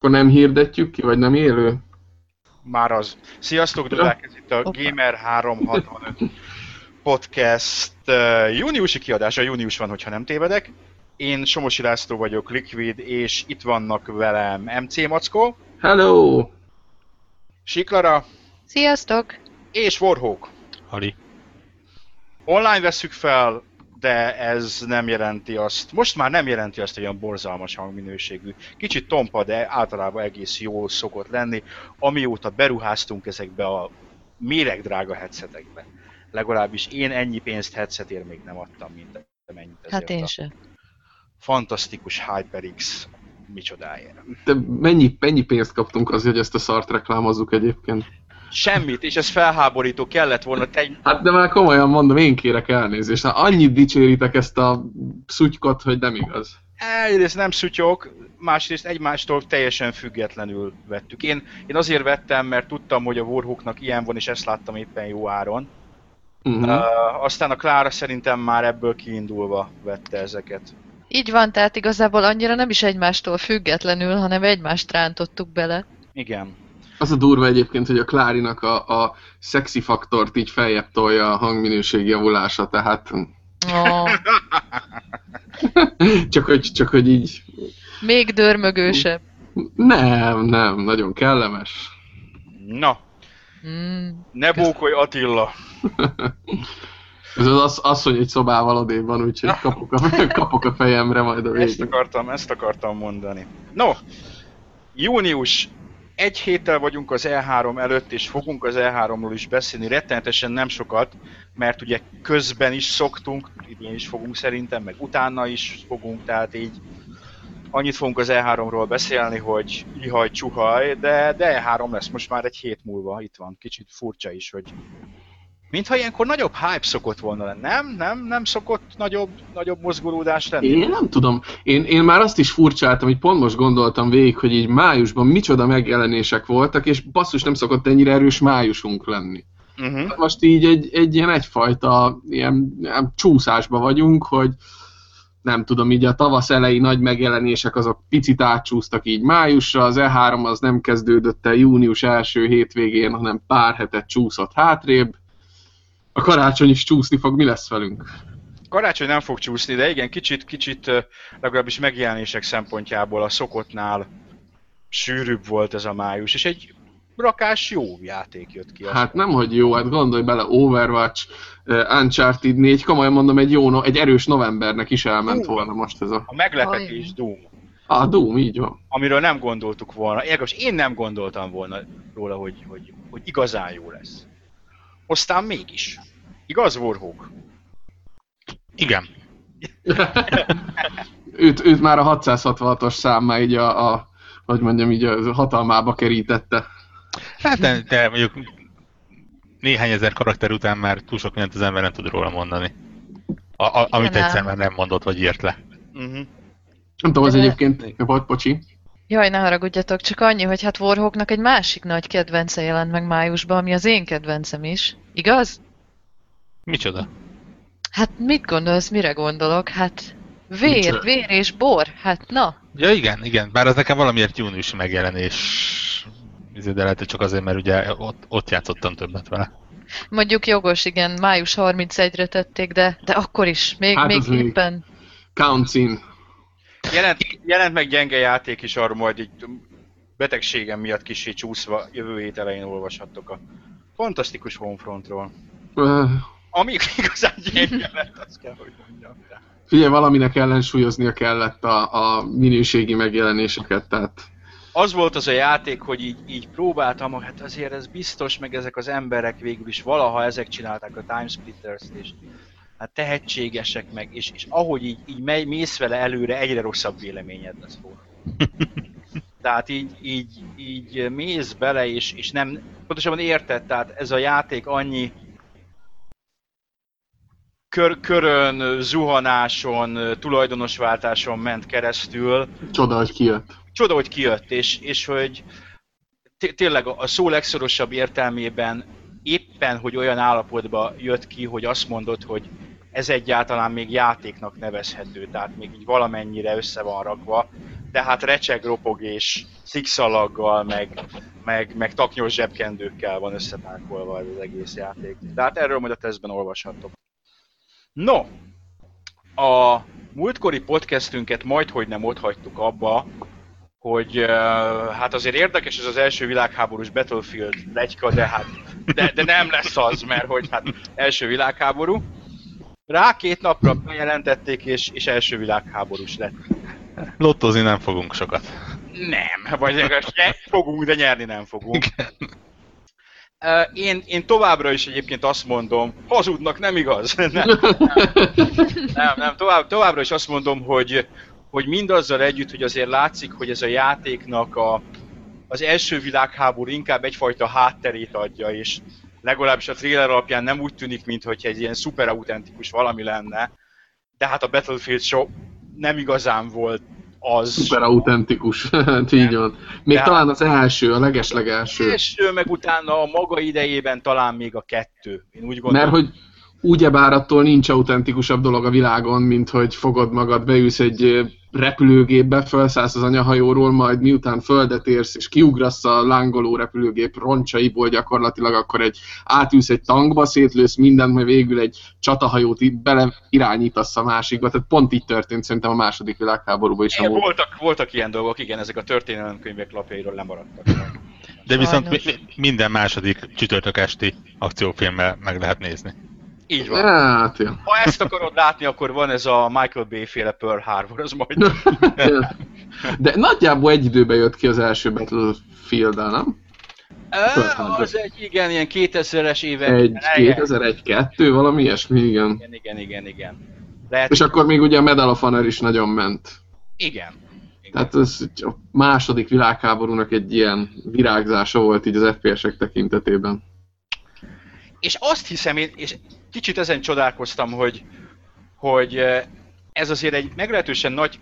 Akkor nem hirdetjük ki, vagy nem élő? Már az. Sziasztok, Dudák, ez itt a Gamer 365 podcast uh, júniusi kiadása, június van, hogyha nem tévedek. Én Somosi László vagyok, Liquid, és itt vannak velem MC Mackó. Hello! Siklara. Sziasztok! És Warhawk. Ali. Online veszük fel, de ez nem jelenti azt, most már nem jelenti azt, hogy olyan borzalmas hangminőségű. Kicsit tompa, de általában egész jó szokott lenni, amióta beruháztunk ezekbe a méregdrága headsetekbe. Legalábbis én ennyi pénzt headsetért még nem adtam, mint amennyit ezért Hát én a sem. Fantasztikus HyperX micsodáért. De mennyi, mennyi pénzt kaptunk azért, hogy ezt a szart reklámozzuk egyébként? Semmit, és ez felháborító kellett volna te Hát de már komolyan mondom, én kérek elnézést. Hát annyit dicséritek ezt a szutykot, hogy nem igaz. Egyrészt nem szutyok, másrészt egymástól teljesen függetlenül vettük. Én, én azért vettem, mert tudtam, hogy a Warhawknak ilyen van, és ezt láttam éppen jó áron. Uh-huh. Uh, aztán a Klára szerintem már ebből kiindulva vette ezeket. Így van, tehát igazából annyira nem is egymástól függetlenül, hanem egymást rántottuk bele. Igen. Az a durva egyébként, hogy a Klárinak a, a szexi faktort így feljebb tolja a hangminőség javulása, tehát Oh, csak hogy, csak hogy így még dörmögősebb. nem, nem, nagyon kellemes. Na, Mm. ne bókolj Attila! Ez az, az asszony egy szobával odébb van, úgyhogy kapok a, kapok a fejemre majd a Ezt végén. akartam, ezt akartam mondani. No, június egy héttel vagyunk az E3 előtt, és fogunk az E3-ról is beszélni, rettenetesen nem sokat, mert ugye közben is szoktunk, idén is fogunk szerintem, meg utána is fogunk, tehát így annyit fogunk az E3-ról beszélni, hogy ihaj, csuhaj, de, de E3 lesz most már egy hét múlva, itt van, kicsit furcsa is, hogy Mintha ilyenkor nagyobb hype szokott volna lenni, nem? Nem, nem szokott nagyobb, nagyobb mozgolódás lenni? Én nem tudom. Én, én már azt is furcsáltam, hogy pont most gondoltam végig, hogy így májusban micsoda megjelenések voltak, és basszus nem szokott ennyire erős májusunk lenni. Uh-huh. Most így egy, egy ilyen egyfajta ilyen, ilyen csúszásba vagyunk, hogy nem tudom, így a tavasz elejé nagy megjelenések azok picit átcsúsztak így májusra, az E3 az nem kezdődött el június első hétvégén, hanem pár hetet csúszott hátrébb. A karácsony is csúszni fog, mi lesz velünk? Karácsony nem fog csúszni, de igen, kicsit, kicsit legalábbis megjelenések szempontjából a szokottnál sűrűbb volt ez a május, és egy rakás jó játék jött ki. Hát nem, hogy jó, hát gondolj bele, Overwatch, Uncharted 4, komolyan mondom, egy jó, egy erős novembernek is elment Hú. volna most ez a... A meglepetés Doom, A Doom, így van. amiről nem gondoltuk volna, érdekes, én nem gondoltam volna róla, hogy, hogy, hogy igazán jó lesz. Aztán mégis. Igaz, Warhawk? Igen. őt, őt már a 666-os számmá így a, a hogy mondjam, így a hatalmába kerítette. Hát de, de mondjuk néhány ezer karakter után már túl sok mindent az ember nem tud róla mondani. A, a, amit Igen, egyszer ám. már nem mondott, vagy írt le. Uh-huh. Nem tudom, az De- egyébként, volt, pocsi. Jaj, ne haragudjatok, csak annyi, hogy hát Warhawknak egy másik nagy kedvence jelent meg májusban, ami az én kedvencem is. Igaz? Micsoda? Hát mit gondolsz, mire gondolok? Hát vér, Micsoda? vér és bor, hát na. Ja igen, igen, bár az nekem valamiért júniusi megjelenés. Izé, De lehet, hogy csak azért, mert ugye ott, ott játszottam többet vele. Mondjuk jogos, igen, május 31-re tették, de, de akkor is, még, Hát még még- éppen. Count in. Jelent, jelent meg gyenge játék is, arról majd így betegségem miatt kicsit csúszva jövő hét elején olvashattok a fantasztikus Homefrontról. Uh, Ami igazán gyenge lett, azt kell, hogy mondjam. Figyelj, valaminek ellensúlyoznia kellett a, a minőségi megjelenéseket, tehát Az volt az a játék, hogy így, így próbáltam, hogy hát azért ez biztos, meg ezek az emberek végül is valaha ezek csinálták a Time Splitters-t, és hát tehetségesek meg, és, és ahogy így, így megy, mész vele előre, egyre rosszabb véleményed lesz róla. Tehát így, így, így mész bele, és, és nem, pontosabban érted, tehát ez a játék annyi kör, körön, zuhanáson, tulajdonosváltáson ment keresztül, csoda, hogy kijött. csoda, hogy kijött, és, és hogy té- tényleg a a szó legszorosabb értelmében éppen, hogy olyan állapotba jött ki, hogy azt mondod, hogy ez egyáltalán még játéknak nevezhető, tehát még így valamennyire össze van rakva, tehát recseg, ropog és szikszalaggal, meg, meg, meg taknyos zsebkendőkkel van összepákolva ez az egész játék. De hát erről majd a tesztben olvashatok. No, a múltkori podcastünket majd, hogy nem ott hagytuk abba, hogy uh, hát azért érdekes ez az első világháborús Battlefield legyka, de hát de, de nem lesz az, mert hogy hát első világháború. Rá két napra bejelentették, és, és első világháborús lett. Lottozni nem fogunk sokat. Nem, vagy legalábbis fogunk, de nyerni nem fogunk. Uh, én, én továbbra is egyébként azt mondom, hazudnak, nem igaz? nem, nem, nem, nem tovább, továbbra is azt mondom, hogy, hogy mindazzal együtt, hogy azért látszik, hogy ez a játéknak a, az első világháború inkább egyfajta hátterét adja, és legalábbis a trailer alapján nem úgy tűnik, mintha egy ilyen szuper autentikus valami lenne, de hát a Battlefield show nem igazán volt az. Szuper autentikus, hát így van. Még De- talán az első, a legeslegelső. első, meg utána a maga idejében talán még a kettő. Én úgy gondolom. Mert hogy ugyebár attól nincs autentikusabb dolog a világon, mint hogy fogod magad, beülsz egy repülőgépbe, felszállsz az anyahajóról, majd miután földet érsz, és kiugrasz a lángoló repülőgép roncsaiból gyakorlatilag, akkor egy átülsz egy tankba, szétlősz mindent, majd végül egy csatahajót bele irányítasz a másikba. Tehát pont így történt szerintem a második világháborúban is. Igen, voltak, voltak ilyen dolgok, igen, ezek a történelemkönyvek lapjairól lemaradtak. De viszont mi- minden második csütörtök esti akciófilmmel meg lehet nézni. Így van. Hát, jó. Ha ezt akarod látni, akkor van ez a Michael Bay féle Pearl Harbor, az majd... De nagyjából egy időben jött ki az első battlefield nem? Ö, az egy, igen, ilyen 2000-es évek. Egy eleje. 2001-2, valami ilyesmi, igen. Igen, igen, igen, igen. Lehet, És akkor még ugye a Medal of Honor is nagyon ment. igen. igen. Tehát ez a második világháborúnak egy ilyen virágzása volt így az FPS-ek tekintetében. És azt hiszem én, és kicsit ezen csodálkoztam, hogy, hogy eh, ez azért egy meglehetősen nagy,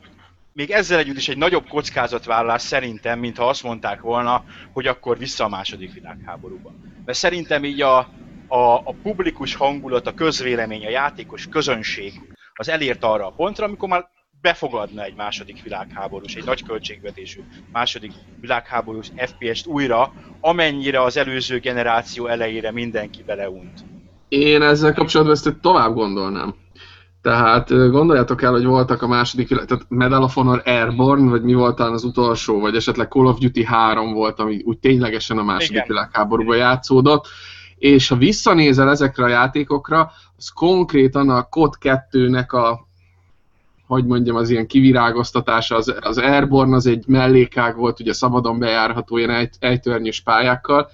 még ezzel együtt is egy nagyobb kockázatvállalás szerintem, mintha azt mondták volna, hogy akkor vissza a második világháborúba. Mert szerintem így a, a, a publikus hangulat, a közvélemény, a játékos közönség az elért arra a pontra, amikor már befogadna egy második világháborús, egy nagy költségvetésű második világháborús FPS-t újra, amennyire az előző generáció elejére mindenki beleunt. Én ezzel kapcsolatban ezt tovább gondolnám. Tehát gondoljátok el, hogy voltak a második világ, tehát Medal of Honor Airborne, vagy mi volt az utolsó, vagy esetleg Call of Duty 3 volt, ami úgy ténylegesen a második Igen. világháborúban játszódott, és ha visszanézel ezekre a játékokra, az konkrétan a COD 2-nek a hogy mondjam, az ilyen kivirágoztatása, az, az Airborne az egy mellékág volt, ugye szabadon bejárható ilyen egy, ejtőernyős pályákkal,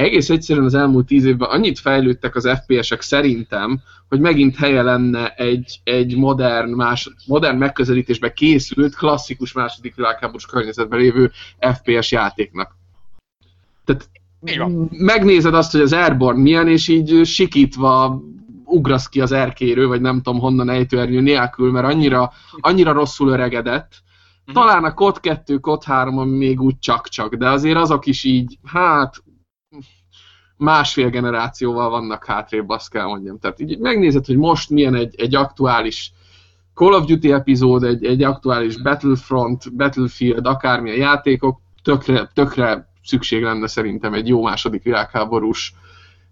egész egyszerűen az elmúlt tíz évben annyit fejlődtek az FPS-ek szerintem, hogy megint helye lenne egy, egy modern, más, modern megközelítésbe készült, klasszikus második világháborús környezetben lévő FPS játéknak. Tehát megnézed azt, hogy az Airborne milyen, és így sikítva ugrasz ki az erkéről, vagy nem tudom honnan ejtőernyő nélkül, mert annyira, annyira rosszul öregedett. Mhm. Talán a COD 2, COD 3 ami még úgy csak-csak, de azért azok is így, hát másfél generációval vannak hátrébb, azt kell mondjam. Tehát így megnézed, hogy most milyen egy, egy aktuális Call of Duty epizód, egy, egy aktuális Battlefront, Battlefield, akármilyen játékok, tökre, tökre szükség lenne szerintem egy jó második világháborús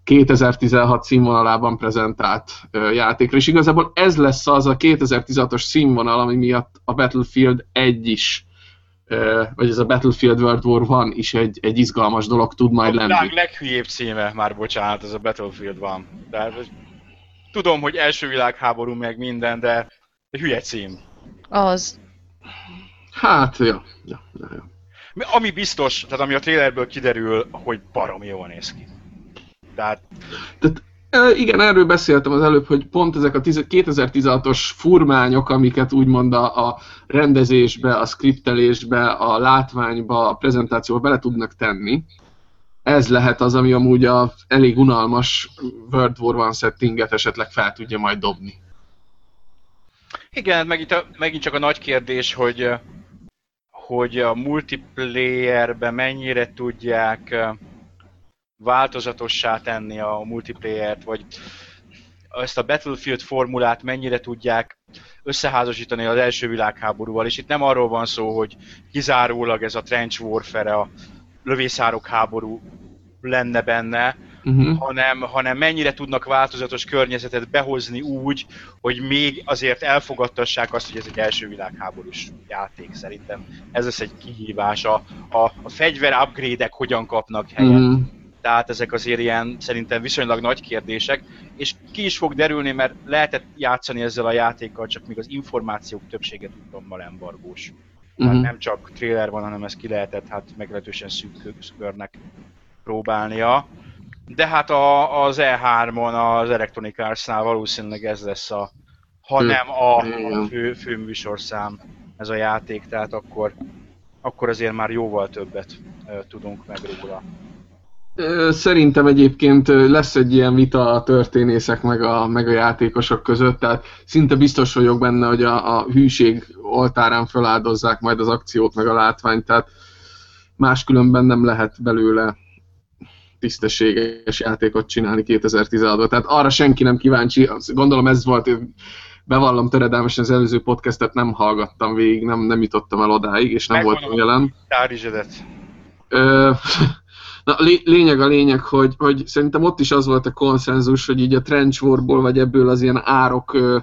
2016 színvonalában prezentált játékra, és igazából ez lesz az a 2016-os színvonal, ami miatt a Battlefield 1 is, vagy ez a Battlefield World War 1 is egy, egy izgalmas dolog tud majd a lenni. világ leghülyébb címe, már bocsánat, ez a Battlefield van. De hogy tudom, hogy első világháború meg minden, de hülye cím. Az. Hát, ja, ja, ja, ja. Ami biztos, tehát ami a trailerből kiderül, hogy baromi jól néz ki. Tehát Tehát igen, erről beszéltem az előbb, hogy pont ezek a 10 2016-os furmányok, amiket úgymond a, rendezésbe, a skriptelésbe, a látványba, a prezentációba bele tudnak tenni. Ez lehet az, ami amúgy a elég unalmas World War One settinget esetleg fel tudja majd dobni. igen, megint, a, megint csak a nagy kérdés, hogy hogy a multiplayerbe mennyire tudják változatossá tenni a multiplayert, vagy ezt a Battlefield formulát mennyire tudják összeházasítani az első világháborúval, és itt nem arról van szó, hogy kizárólag ez a trench warfare, a lövészárok háború lenne benne, uh-huh. hanem, hanem mennyire tudnak változatos környezetet behozni úgy, hogy még azért elfogadtassák azt, hogy ez egy első világháborús játék szerintem. Ez lesz egy kihívás. A, a, a fegyver upgrade-ek hogyan kapnak helyet. Uh-huh. Tehát ezek azért ilyen szerintem viszonylag nagy kérdések, és ki is fog derülni, mert lehetett játszani ezzel a játékkal, csak még az információk többsége tudtommal embargós. Uh-huh. nem csak trailer van, hanem ez ki lehetett hát meglehetősen szűk körnek próbálnia. De hát a, az E3-on, az Electronic Arts-nál valószínűleg ez lesz a, ha nem a, a fő, fő műsorszám ez a játék, tehát akkor, akkor azért már jóval többet tudunk meg róla. Szerintem egyébként lesz egy ilyen vita a történészek meg a, meg a játékosok között, tehát szinte biztos vagyok benne, hogy a, a hűség oltárán feláldozzák majd az akciót meg a látványt, tehát máskülönben nem lehet belőle tisztességes játékot csinálni 2016-ban. Tehát arra senki nem kíváncsi, gondolom ez volt, bevallom töredelmesen az előző podcastet nem hallgattam végig, nem, nem jutottam el odáig, és nem Megvan voltam jelen. Ö, na, lényeg a lényeg, hogy, hogy szerintem ott is az volt a konszenzus, hogy így a trench warból, vagy ebből az ilyen árok ö,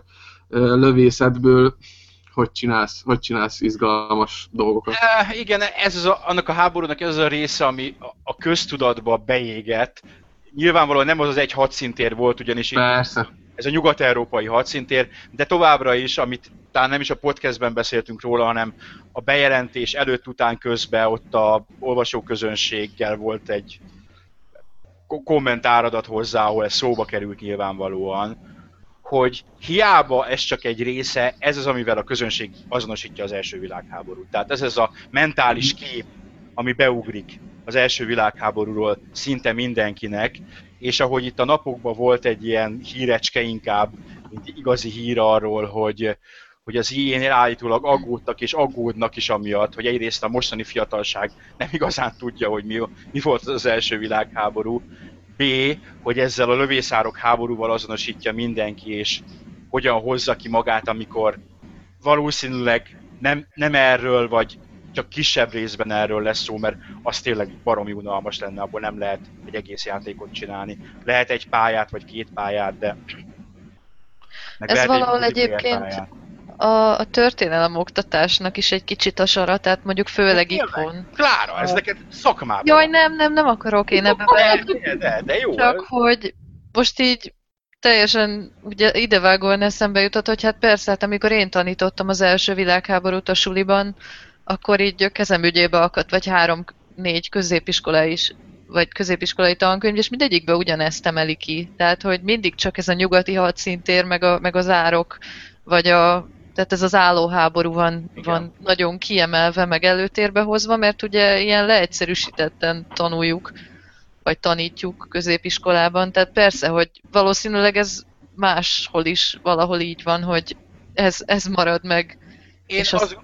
ö, lövészetből hogy csinálsz, hogy csinálsz izgalmas dolgokat. E, igen, ez az a, annak a háborúnak ez az a része, ami a, köztudatba beégett. Nyilvánvalóan nem az az egy hadszintér volt, ugyanis Persze. Ez a nyugat-európai hadszintér, de továbbra is, amit talán nem is a podcastben beszéltünk róla, hanem a bejelentés előtt, után, közben ott a olvasóközönséggel volt egy kommentáradat hozzá, ahol ez szóba került nyilvánvalóan hogy hiába ez csak egy része, ez az, amivel a közönség azonosítja az első világháborút. Tehát ez az a mentális kép, ami beugrik az első világháborúról szinte mindenkinek, és ahogy itt a napokban volt egy ilyen hírecske inkább, mint igazi hír arról, hogy, hogy az ilyen állítólag aggódtak és aggódnak is amiatt, hogy egyrészt a mostani fiatalság nem igazán tudja, hogy mi, mi volt az első világháború, B, hogy ezzel a lövészárok háborúval azonosítja mindenki, és hogyan hozza ki magát, amikor valószínűleg nem, nem erről, vagy csak kisebb részben erről lesz szó, mert az tényleg baromi unalmas lenne, abból nem lehet egy egész játékot csinálni. Lehet egy pályát, vagy két pályát, de... Meg Ez valahol egy egyébként pályát a, a történelem oktatásnak is egy kicsit a sara, tehát mondjuk főleg de itthon. Klára, ez neked szakmában. Jaj, nem, nem, nem akarok én ebbe. De, de, de jó. Csak, hogy most így teljesen ugye idevágóan eszembe jutott, hogy hát persze, hát amikor én tanítottam az első világháborút a suliban, akkor így kezem ügyébe akadt, vagy három-négy középiskola is, vagy középiskolai tankönyv, és mindegyikbe ugyanezt emeli ki. Tehát, hogy mindig csak ez a nyugati hadszintér, meg, a, meg az árok, vagy a tehát ez az állóháború van, van nagyon kiemelve, meg előtérbe hozva, mert ugye ilyen leegyszerűsítetten tanuljuk, vagy tanítjuk középiskolában. Tehát persze, hogy valószínűleg ez máshol is valahol így van, hogy ez, ez marad meg. Én és az... azt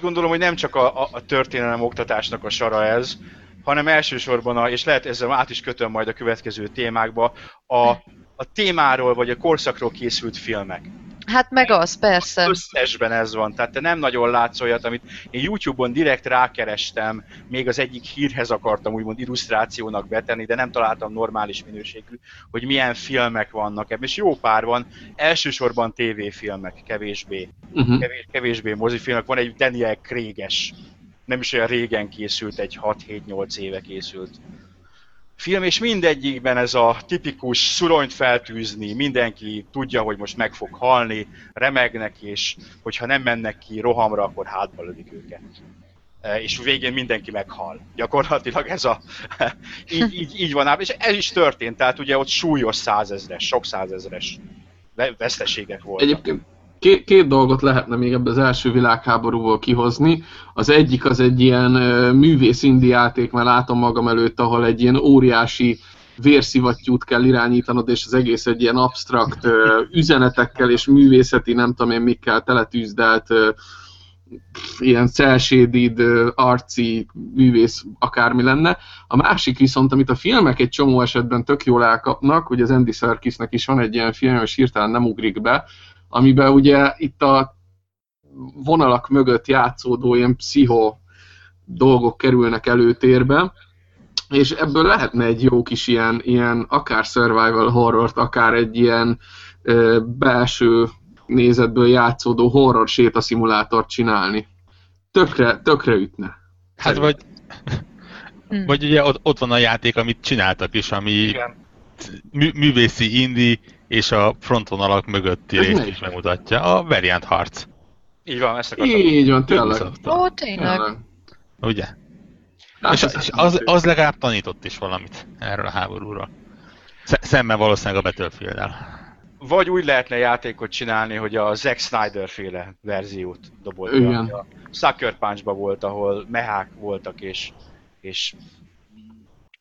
gondolom, hogy nem csak a, a történelem oktatásnak a sara ez, hanem elsősorban, a, és lehet ezzel át is kötöm majd a következő témákba, a, a témáról vagy a korszakról készült filmek. Hát meg az, persze. Összesben ez van, tehát te nem nagyon látsz olyat, amit én YouTube-on direkt rákerestem, még az egyik hírhez akartam úgymond illusztrációnak betenni, de nem találtam normális minőségű, hogy milyen filmek vannak ebben, és jó pár van, elsősorban tévéfilmek, kevésbé, uh-huh. kevés, kevésbé mozifilmek, van egy Daniel Craig-es, nem is olyan régen készült, egy 6-7-8 éve készült film, és mindegyikben ez a tipikus szuronyt feltűzni, mindenki tudja, hogy most meg fog halni, remegnek, és hogyha nem mennek ki rohamra, akkor hátba lövik őket. E, és végén mindenki meghal. Gyakorlatilag ez a... így, így, így van ám, és ez is történt, tehát ugye ott súlyos százezres, sok százezres veszteségek voltak. Egyébként két, két dolgot lehetne még ebbe az első világháborúból kihozni. Az egyik az egy ilyen művész indi játék, mert látom magam előtt, ahol egy ilyen óriási vérszivattyút kell irányítanod, és az egész egy ilyen absztrakt üzenetekkel és művészeti, nem tudom én mikkel teletűzdelt ilyen cel-shaded, arci művész akármi lenne. A másik viszont, amit a filmek egy csomó esetben tök jól elkapnak, ugye az Andy Serkisnek is van egy ilyen film, és hirtelen nem ugrik be, amiben ugye itt a vonalak mögött játszódó ilyen pszicho dolgok kerülnek előtérbe, és ebből lehetne egy jó kis ilyen, ilyen akár survival horrort, akár egy ilyen ö, belső nézetből játszódó horror sétaszimulátort csinálni. Tökre, tökre ütne. Hát vagy, Hm. vagy ugye ott, ott van a játék, amit csináltak is, ami mű, művészi indi és a frontvonalak mögötti Ez részt is megmutatja. A Variant Harc, Így van, ezt akartam. Így van, tényleg. Ó, tényleg. ugye? Hát, és és az, az legalább tanított is valamit erről a háborúról. Sze- Szemben valószínűleg a battlefield -el. Vagy úgy lehetne játékot csinálni, hogy a Zack Snyder féle verziót dobolt. Igen. A Sucker punch volt, ahol mehák voltak, és, és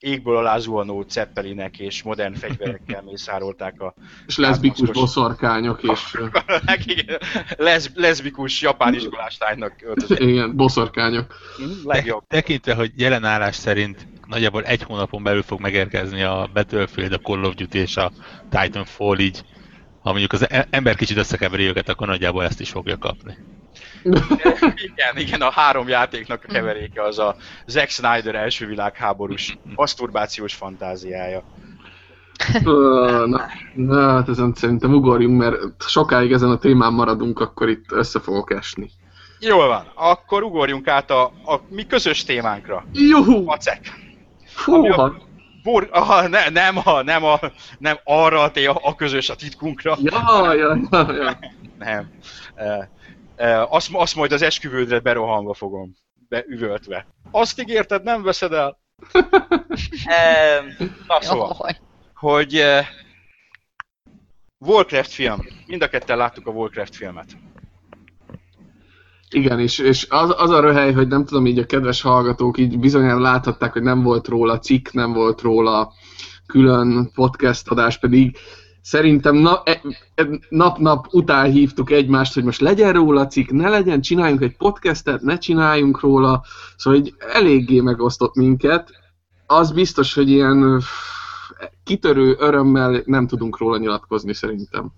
égből alá zuhanó ceppelinek és modern fegyverekkel mészárolták a és leszbikus boszorkányok, és igen, leszb, leszbikus japán iskolás lánynak öltözött. igen, boszorkányok. Hm, Legjobb. Tekintve, hogy jelen állás szerint nagyjából egy hónapon belül fog megérkezni a Battlefield, a Call of Duty és a Titanfall így, ha mondjuk az e- ember kicsit összekeveri őket, akkor nagyjából ezt is fogja kapni. Igen, igen, a három játéknak a keveréke az a Zack Snyder első világháborús maszturbációs fantáziája. Na, na, hát ezen szerintem ugorjunk, mert sokáig ezen a témán maradunk, akkor itt össze fogok esni. Jól van, akkor ugorjunk át a, a mi közös témánkra. Juhu! Macek. Fúha! Bor, aha, ne, nem, a, nem, a, nem arra a, a közös a titkunkra. Ja, ja, ja, ja. Nem. E, azt, azt majd az esküvődre berohanva fogom. Beüvöltve. Azt ígérted, nem veszed el? na szóval. Hogy Warcraft film. Mind a ketten láttuk a Warcraft filmet. Igen, és, és az, az a röhely, hogy nem tudom, így a kedves hallgatók így bizonyára láthatták, hogy nem volt róla cikk, nem volt róla külön podcast adás, pedig szerintem na, e, e, nap-nap után hívtuk egymást, hogy most legyen róla cikk, ne legyen, csináljunk egy podcastet, ne csináljunk róla, szóval így eléggé megosztott minket. Az biztos, hogy ilyen kitörő örömmel nem tudunk róla nyilatkozni szerintem.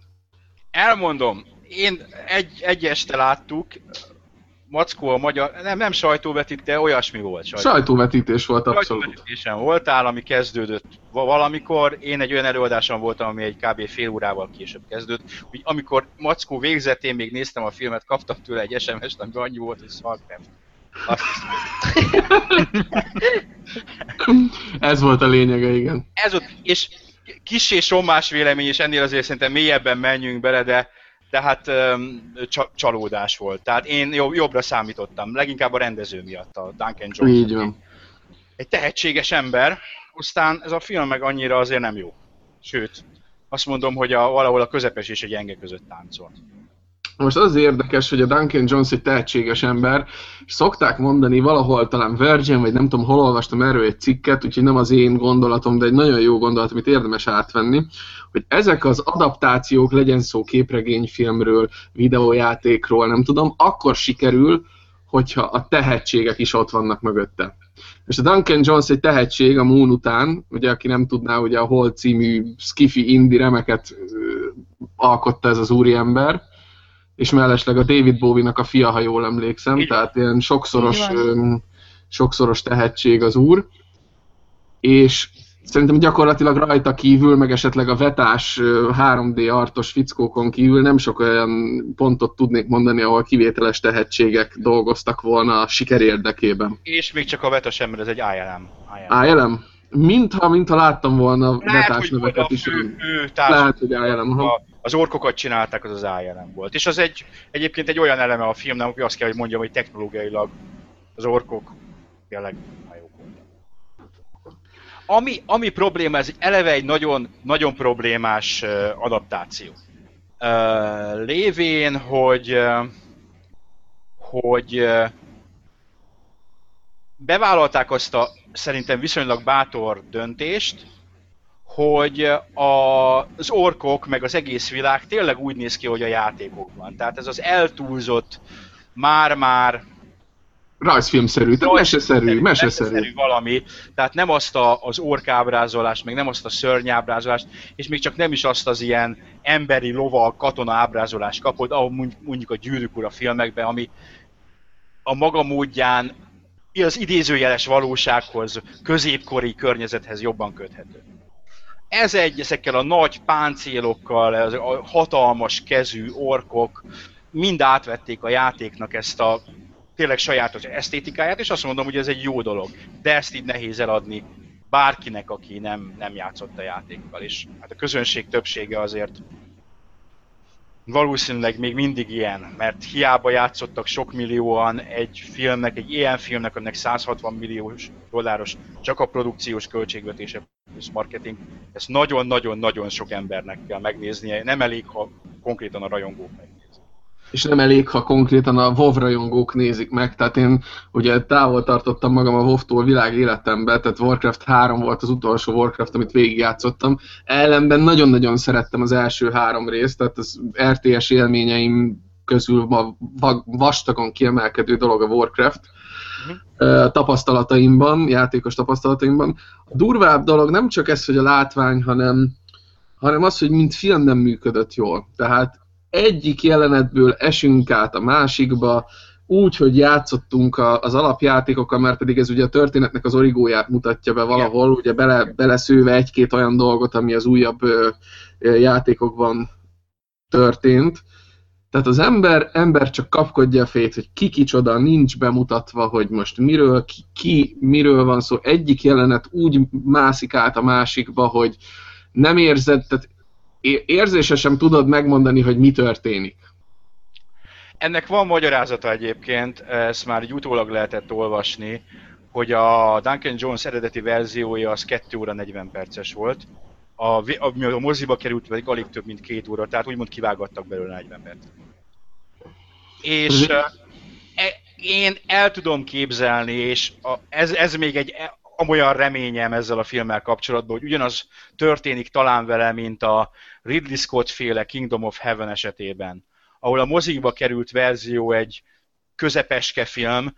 Elmondom, én egy, egy este láttuk, Mackó a magyar, nem, nem sajtóvetítő, olyasmi volt. Sajtó. Sajtóvetítés volt abszolút. Sajtóvetítésen voltál, ami kezdődött va- valamikor. Én egy olyan előadáson voltam, ami egy kb. fél órával később kezdődött. Úgy, amikor Mackó végzett, én még néztem a filmet, kaptam tőle egy SMS-t, amiben annyi volt, hogy Starcraft. Azt Ez volt a lényege, igen. ez ott, és kissé sommás vélemény, és ennél azért szerintem mélyebben menjünk bele, de, de hát csa, csalódás volt. Tehát én jobb, jobbra számítottam, leginkább a rendező miatt, a Duncan Jones. Így van. Egy tehetséges ember, aztán ez a film meg annyira azért nem jó. Sőt, azt mondom, hogy a, valahol a közepes és a gyenge között táncol. Most az érdekes, hogy a Duncan Jones egy tehetséges ember, és szokták mondani valahol, talán Virgin, vagy nem tudom, hol olvastam erről egy cikket, úgyhogy nem az én gondolatom, de egy nagyon jó gondolat, amit érdemes átvenni, hogy ezek az adaptációk, legyen szó képregényfilmről, videójátékról, nem tudom, akkor sikerül, hogyha a tehetségek is ott vannak mögötte. És a Duncan Jones egy tehetség a Moon után, ugye aki nem tudná, ugye a Hol című skifi indie remeket alkotta ez az úriember, és mellesleg a David Bowie-nak a fia, ha jól emlékszem, Igen. tehát ilyen sokszoros, sokszoros tehetség az úr, és szerintem gyakorlatilag rajta kívül, meg esetleg a vetás ö, 3D artos fickókon kívül nem sok olyan pontot tudnék mondani, ahol kivételes tehetségek dolgoztak volna a siker érdekében. És még csak a Veta sem, mert ez egy ILM. ILM. ILM? Mintha, mintha láttam volna Lehet, vetás hogy volt a neveket is. fő, fő Lehet, hogy ILM. a, az orkokat csinálták, az az ILM volt. És az egy, egyébként egy olyan eleme a filmnek, hogy azt kell, hogy mondjam, hogy technológiailag az orkok tényleg jók. Ami, ami probléma, ez eleve egy nagyon, nagyon problémás adaptáció. Lévén, hogy hogy bevállalták azt a szerintem viszonylag bátor döntést, hogy a, az orkok meg az egész világ tényleg úgy néz ki, hogy a játékokban. Tehát ez az eltúlzott már-már Rajzfilmszerű, tehát meseszerű, meseszerű. valami, tehát nem azt a, az orkábrázolást, meg nem azt a szörnyábrázolást, és még csak nem is azt az ilyen emberi loval katona ábrázolást kapod, ahol mondjuk a gyűrűk ura filmekben, ami a maga módján az idézőjeles valósághoz, középkori környezethez jobban köthető. Ez egy ezekkel a nagy páncélokkal, a hatalmas kezű orkok mind átvették a játéknak ezt a tényleg sajátos esztétikáját, és azt mondom, hogy ez egy jó dolog. De ezt így nehéz eladni bárkinek, aki nem, nem játszott a játékkal. És hát a közönség többsége azért valószínűleg még mindig ilyen, mert hiába játszottak sok millióan egy filmnek, egy ilyen filmnek, aminek 160 milliós dolláros csak a produkciós költségvetése és marketing, ezt nagyon-nagyon-nagyon sok embernek kell megnéznie, nem elég, ha konkrétan a rajongók meg és nem elég, ha konkrétan a WoW rajongók nézik meg, tehát én ugye távol tartottam magam a WoW-tól világ életemben, tehát Warcraft 3 volt az utolsó Warcraft, amit végigjátszottam. Ellenben nagyon-nagyon szerettem az első három részt, tehát az RTS élményeim közül ma vastagon kiemelkedő dolog a Warcraft uh-huh. tapasztalataimban, játékos tapasztalataimban. A durvább dolog nem csak ez, hogy a látvány, hanem, hanem az, hogy mint film nem működött jól. Tehát egyik jelenetből esünk át a másikba, úgy, hogy játszottunk a, az alapjátékokkal, mert pedig ez ugye a történetnek az origóját mutatja be valahol, ugye bele, beleszőve egy-két olyan dolgot, ami az újabb ö, ö, játékokban történt. Tehát az ember, ember csak kapkodja a fejét, hogy ki kicsoda, nincs bemutatva, hogy most miről, ki, ki miről van szó. Egyik jelenet úgy mászik át a másikba, hogy nem érzed, tehát érzésesen tudod megmondani, hogy mi történik. Ennek van magyarázata egyébként, ezt már egy utólag lehetett olvasni, hogy a Duncan Jones eredeti verziója az 2 óra 40 perces volt, a, a, a moziba került pedig alig több mint két óra, tehát úgymond kivágattak belőle 40 percet. És e, én el tudom képzelni, és a, ez, ez még egy olyan reményem ezzel a filmmel kapcsolatban, hogy ugyanaz történik talán vele, mint a Ridley Scott féle Kingdom of Heaven esetében, ahol a mozikba került verzió egy közepeske film,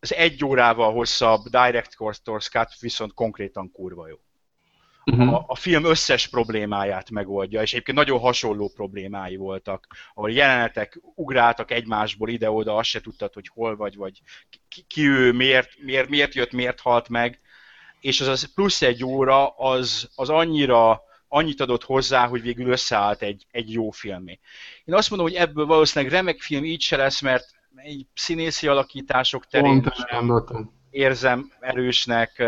az egy órával hosszabb Director's Cut viszont konkrétan kurva jó. Uh-huh. A, a film összes problémáját megoldja, és egyébként nagyon hasonló problémái voltak, ahol jelenetek ugráltak egymásból ide-oda, azt se tudtad, hogy hol vagy, vagy ki, ki ő, miért, miért, miért jött, miért halt meg, és az, az plusz egy óra az, az annyira annyit adott hozzá, hogy végül összeállt egy, egy jó filmé. Én azt mondom, hogy ebből valószínűleg remek film így se lesz, mert egy színészi alakítások terén érzem erősnek.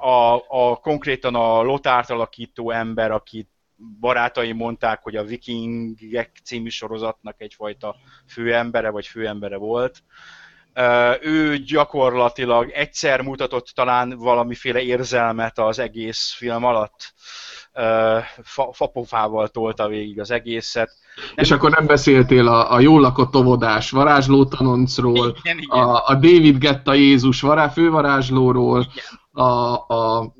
A, a, konkrétan a Lotárt alakító ember, akit barátai mondták, hogy a Vikingek című sorozatnak egyfajta főembere, vagy főembere volt ő gyakorlatilag egyszer mutatott talán valamiféle érzelmet az egész film alatt. Fa, fapofával tolta végig az egészet. Nem és akkor nem beszéltél a, a jól lakott óvodás varázsló tanoncról, igen, igen. A, a David Getta Jézus vará, fővarázslóról, igen. A, a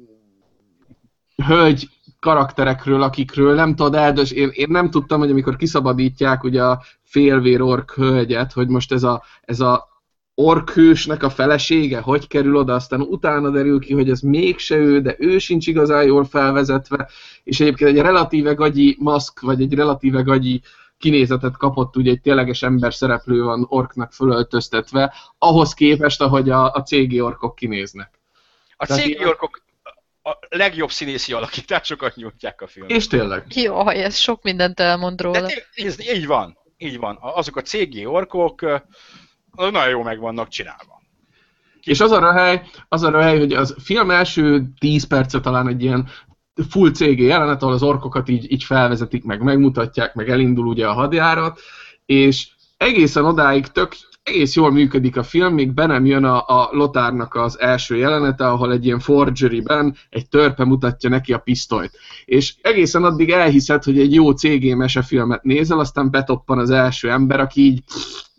hölgy karakterekről, akikről nem tudod eldös, én, én nem tudtam, hogy amikor kiszabadítják ugye a félvér ork hölgyet, hogy most ez a, ez a orkhősnek a felesége, hogy kerül oda, aztán utána derül ki, hogy ez mégse ő, de ő sincs igazán jól felvezetve, és egyébként egy relatíve gagyi maszk, vagy egy relatíve gagyi kinézetet kapott, ugye egy tényleges ember szereplő van orknak fölöltöztetve, ahhoz képest, ahogy a, a CG orkok kinéznek. A orkok a legjobb színészi alakításokat nyújtják a filmben. És tényleg. Jó, ez sok mindent elmond róla. De, ez, így van, így van. Azok a CG orkok nagyon jó meg vannak csinálva. És az a röhely, az a röhely, hogy az film első 10 perce talán egy ilyen full CG jelenet, ahol az orkokat így, így felvezetik, meg megmutatják, meg elindul ugye a hadjárat, és egészen odáig tök, egész jól működik a film, még be nem jön a, a Lotárnak az első jelenete, ahol egy ilyen forgery-ben egy törpe mutatja neki a pisztolyt. És egészen addig elhiszed, hogy egy jó CG mesefilmet nézel, aztán betoppan az első ember, aki így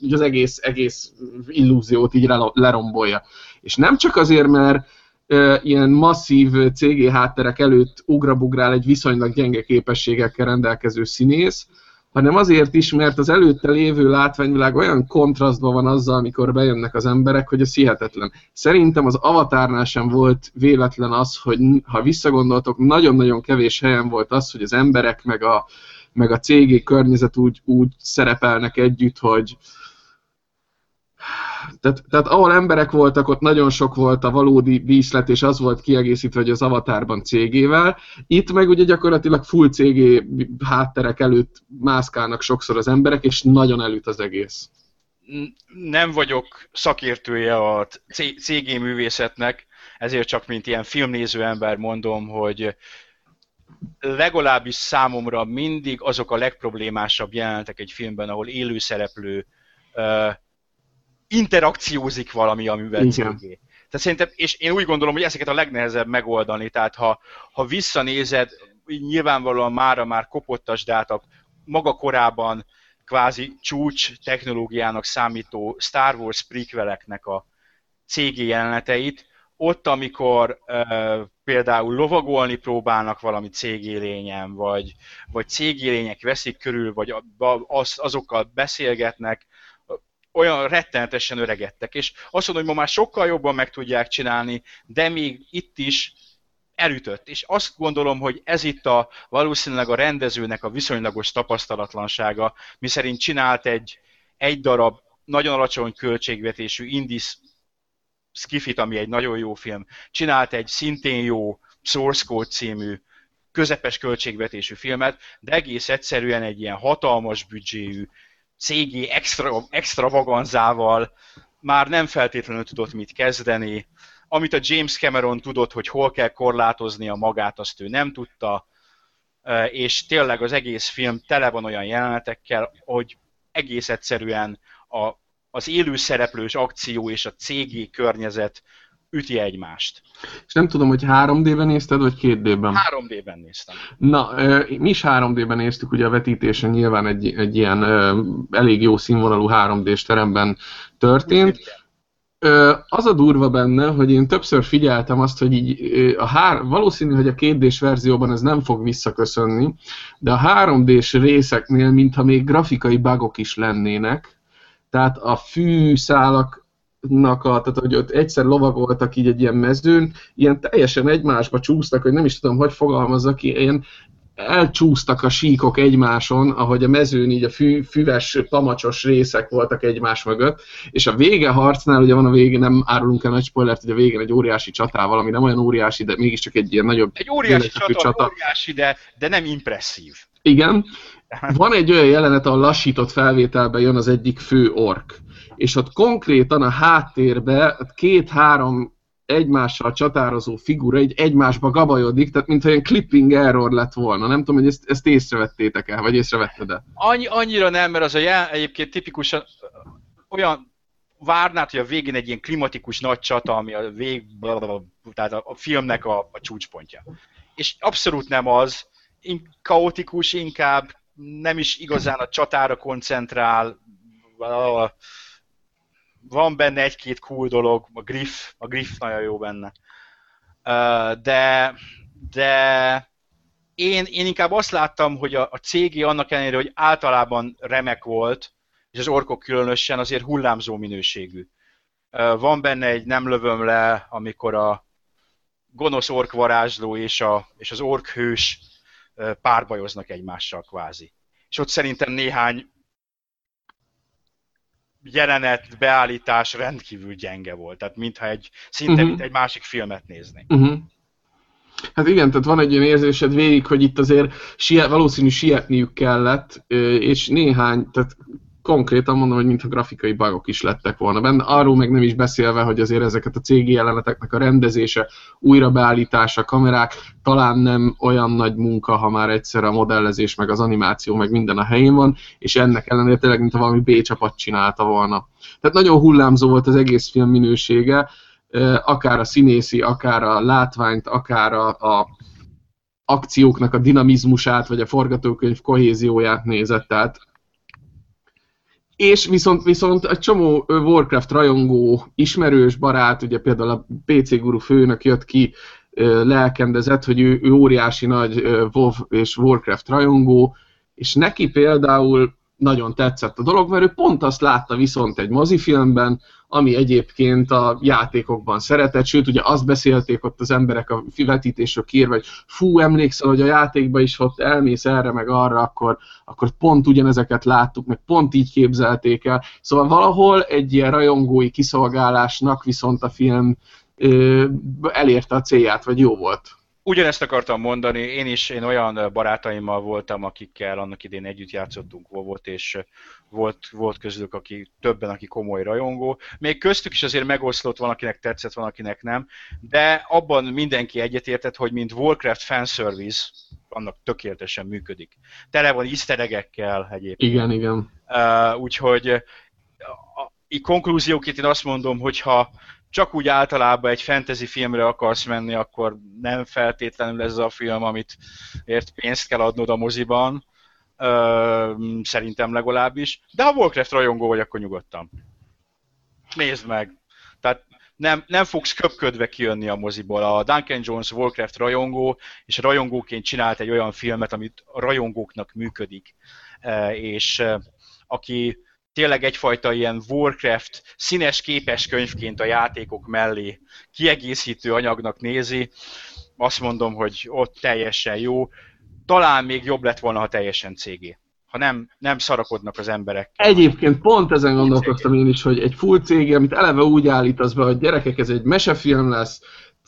így az egész, egész illúziót így lerombolja. És nem csak azért, mert ilyen masszív CG hátterek előtt ugrabugrál egy viszonylag gyenge képességekkel rendelkező színész, hanem azért is, mert az előtte lévő látványvilág olyan kontrasztban van azzal, amikor bejönnek az emberek, hogy ez hihetetlen. Szerintem az Avatárnál sem volt véletlen az, hogy ha visszagondoltok, nagyon-nagyon kevés helyen volt az, hogy az emberek meg a, meg a cégi környezet úgy, úgy szerepelnek együtt, hogy, tehát, tehát ahol emberek voltak, ott nagyon sok volt a valódi díszlet, és az volt kiegészítve, hogy az avatárban cégével. Itt meg ugye gyakorlatilag full cégé hátterek előtt mászkálnak sokszor az emberek, és nagyon elüt az egész. Nem vagyok szakértője a cégé művészetnek, ezért csak mint ilyen filmnéző ember mondom, hogy legalábbis számomra mindig azok a legproblémásabb jelenetek egy filmben, ahol élő szereplő interakciózik valami, amivel Igen. cégé. Tehát szerintem, és én úgy gondolom, hogy ezeket a legnehezebb megoldani, tehát ha, ha visszanézed, nyilvánvalóan mára már kopottas, de hát a maga korában kvázi csúcs technológiának számító Star Wars prequeleknek a cégé jeleneteit, ott, amikor uh, például lovagolni próbálnak valami cégélényen, vagy, vagy cégélények veszik körül, vagy az, azokkal beszélgetnek, olyan rettenetesen öregedtek, és azt mondom, hogy ma már sokkal jobban meg tudják csinálni, de még itt is elütött. És azt gondolom, hogy ez itt a valószínűleg a rendezőnek a viszonylagos tapasztalatlansága, miszerint csinált egy, egy darab nagyon alacsony költségvetésű indis Skifit, ami egy nagyon jó film, csinált egy szintén jó Source Code című közepes költségvetésű filmet, de egész egyszerűen egy ilyen hatalmas büdzséjű, cégi extra, extravaganzával már nem feltétlenül tudott mit kezdeni. Amit a James Cameron tudott, hogy hol kell korlátozni a magát, azt ő nem tudta, és tényleg az egész film tele van olyan jelenetekkel, hogy egész egyszerűen a, az élő szereplős akció és a cégi környezet üti egymást. És nem tudom, hogy 3D-ben nézted, vagy 2D-ben? 3D-ben néztem. Na, mi is 3D-ben néztük, ugye a vetítésen nyilván egy, egy ilyen elég jó színvonalú 3D-s teremben történt. Az a durva benne, hogy én többször figyeltem azt, hogy így a hár, valószínű, hogy a 2D-s verzióban ez nem fog visszaköszönni, de a 3D-s részeknél, mintha még grafikai bugok is lennének, tehát a fűszálak nak a, tehát hogy ott egyszer lovagoltak így egy ilyen mezőn, ilyen teljesen egymásba csúsztak, hogy nem is tudom, hogy fogalmazzak ilyen elcsúsztak a síkok egymáson, ahogy a mezőn így a fű, füves, pamacsos részek voltak egymás mögött, és a vége harcnál, ugye van a végén, nem árulunk el nagy spoilert, hogy a végén egy óriási csatával, ami nem olyan óriási, de mégiscsak egy ilyen nagyobb... Egy óriási csata, csata, óriási, de, de nem impresszív. Igen. Van egy olyan jelenet, ahol lassított felvételben jön az egyik fő ork és ott konkrétan a háttérbe két-három egymással csatározó figura egy egymásba gabajodik, tehát mintha ilyen clipping error lett volna. Nem tudom, hogy ezt, ezt észrevettétek el, vagy észrevetted-e? Annyi, annyira nem, mert az a jel egyébként tipikusan olyan várnád, hogy a végén egy ilyen klimatikus nagy csata, ami a vég, tehát a filmnek a, a csúcspontja. És abszolút nem az, in, kaotikus, inkább nem is igazán a csatára koncentrál, van benne egy-két cool dolog, a Griff, a Griff nagyon jó benne. De, de én, én inkább azt láttam, hogy a, a cégé annak ellenére, hogy általában remek volt, és az orkok különösen azért hullámzó minőségű. Van benne egy nem lövöm le, amikor a gonosz ork varázsló és, a, és az ork hős párbajoznak egymással kvázi. És ott szerintem néhány jelenet, beállítás rendkívül gyenge volt. Tehát mintha egy, szinte uh-huh. mint egy másik filmet nézni. Uh-huh. Hát igen, tehát van egy olyan érzésed végig, hogy itt azért siet, valószínű sietniük kellett, és néhány, tehát konkrétan mondom, hogy mintha grafikai bugok is lettek volna benne. Arról meg nem is beszélve, hogy azért ezeket a cégi jeleneteknek a rendezése, újrabeállítása, kamerák talán nem olyan nagy munka, ha már egyszer a modellezés, meg az animáció, meg minden a helyén van, és ennek ellenére tényleg, mintha valami B csapat csinálta volna. Tehát nagyon hullámzó volt az egész film minősége, akár a színészi, akár a látványt, akár a, a akcióknak a dinamizmusát, vagy a forgatókönyv kohézióját nézett, tehát és viszont, viszont egy csomó Warcraft rajongó, ismerős barát, ugye például a PC Guru főnök jött ki, lelkendezett, hogy ő, ő óriási nagy WoW és Warcraft rajongó, és neki például nagyon tetszett a dolog, mert ő pont azt látta viszont egy mozifilmben, ami egyébként a játékokban szeretett, sőt ugye azt beszélték ott az emberek a vetítésről kérve, hogy fú, emlékszel, hogy a játékban is ott elmész erre meg arra, akkor, akkor pont ugyanezeket láttuk, meg pont így képzelték el. Szóval valahol egy ilyen rajongói kiszolgálásnak viszont a film ö, elérte a célját, vagy jó volt. Ugyanezt akartam mondani, én is én olyan barátaimmal voltam, akikkel annak idén együtt játszottunk volt, és volt, volt közülük, aki többen, aki komoly rajongó. Még köztük is azért megoszlott, van, akinek tetszett, van, akinek nem, de abban mindenki egyetértett, hogy mint Warcraft fanservice, annak tökéletesen működik. Tele van easter egyébként. Igen, igen. Uh, úgyhogy a, konklúzióként én azt mondom, hogyha csak úgy általában egy fantasy filmre akarsz menni, akkor nem feltétlenül ez a film, amit ért pénzt kell adnod a moziban, Ö, szerintem legalábbis. De ha Warcraft rajongó vagy, akkor nyugodtan. Nézd meg. Tehát nem, nem fogsz köpködve kijönni a moziból. A Duncan Jones Warcraft rajongó, és rajongóként csinált egy olyan filmet, amit rajongóknak működik. És aki tényleg egyfajta ilyen Warcraft színes képes könyvként a játékok mellé kiegészítő anyagnak nézi, azt mondom, hogy ott teljesen jó. Talán még jobb lett volna, ha teljesen cégé. Ha nem, nem szarakodnak az emberek. Egyébként pont ezen gondolkoztam én is, hogy egy full cég, amit eleve úgy állítasz be, hogy gyerekek, ez egy mesefilm lesz,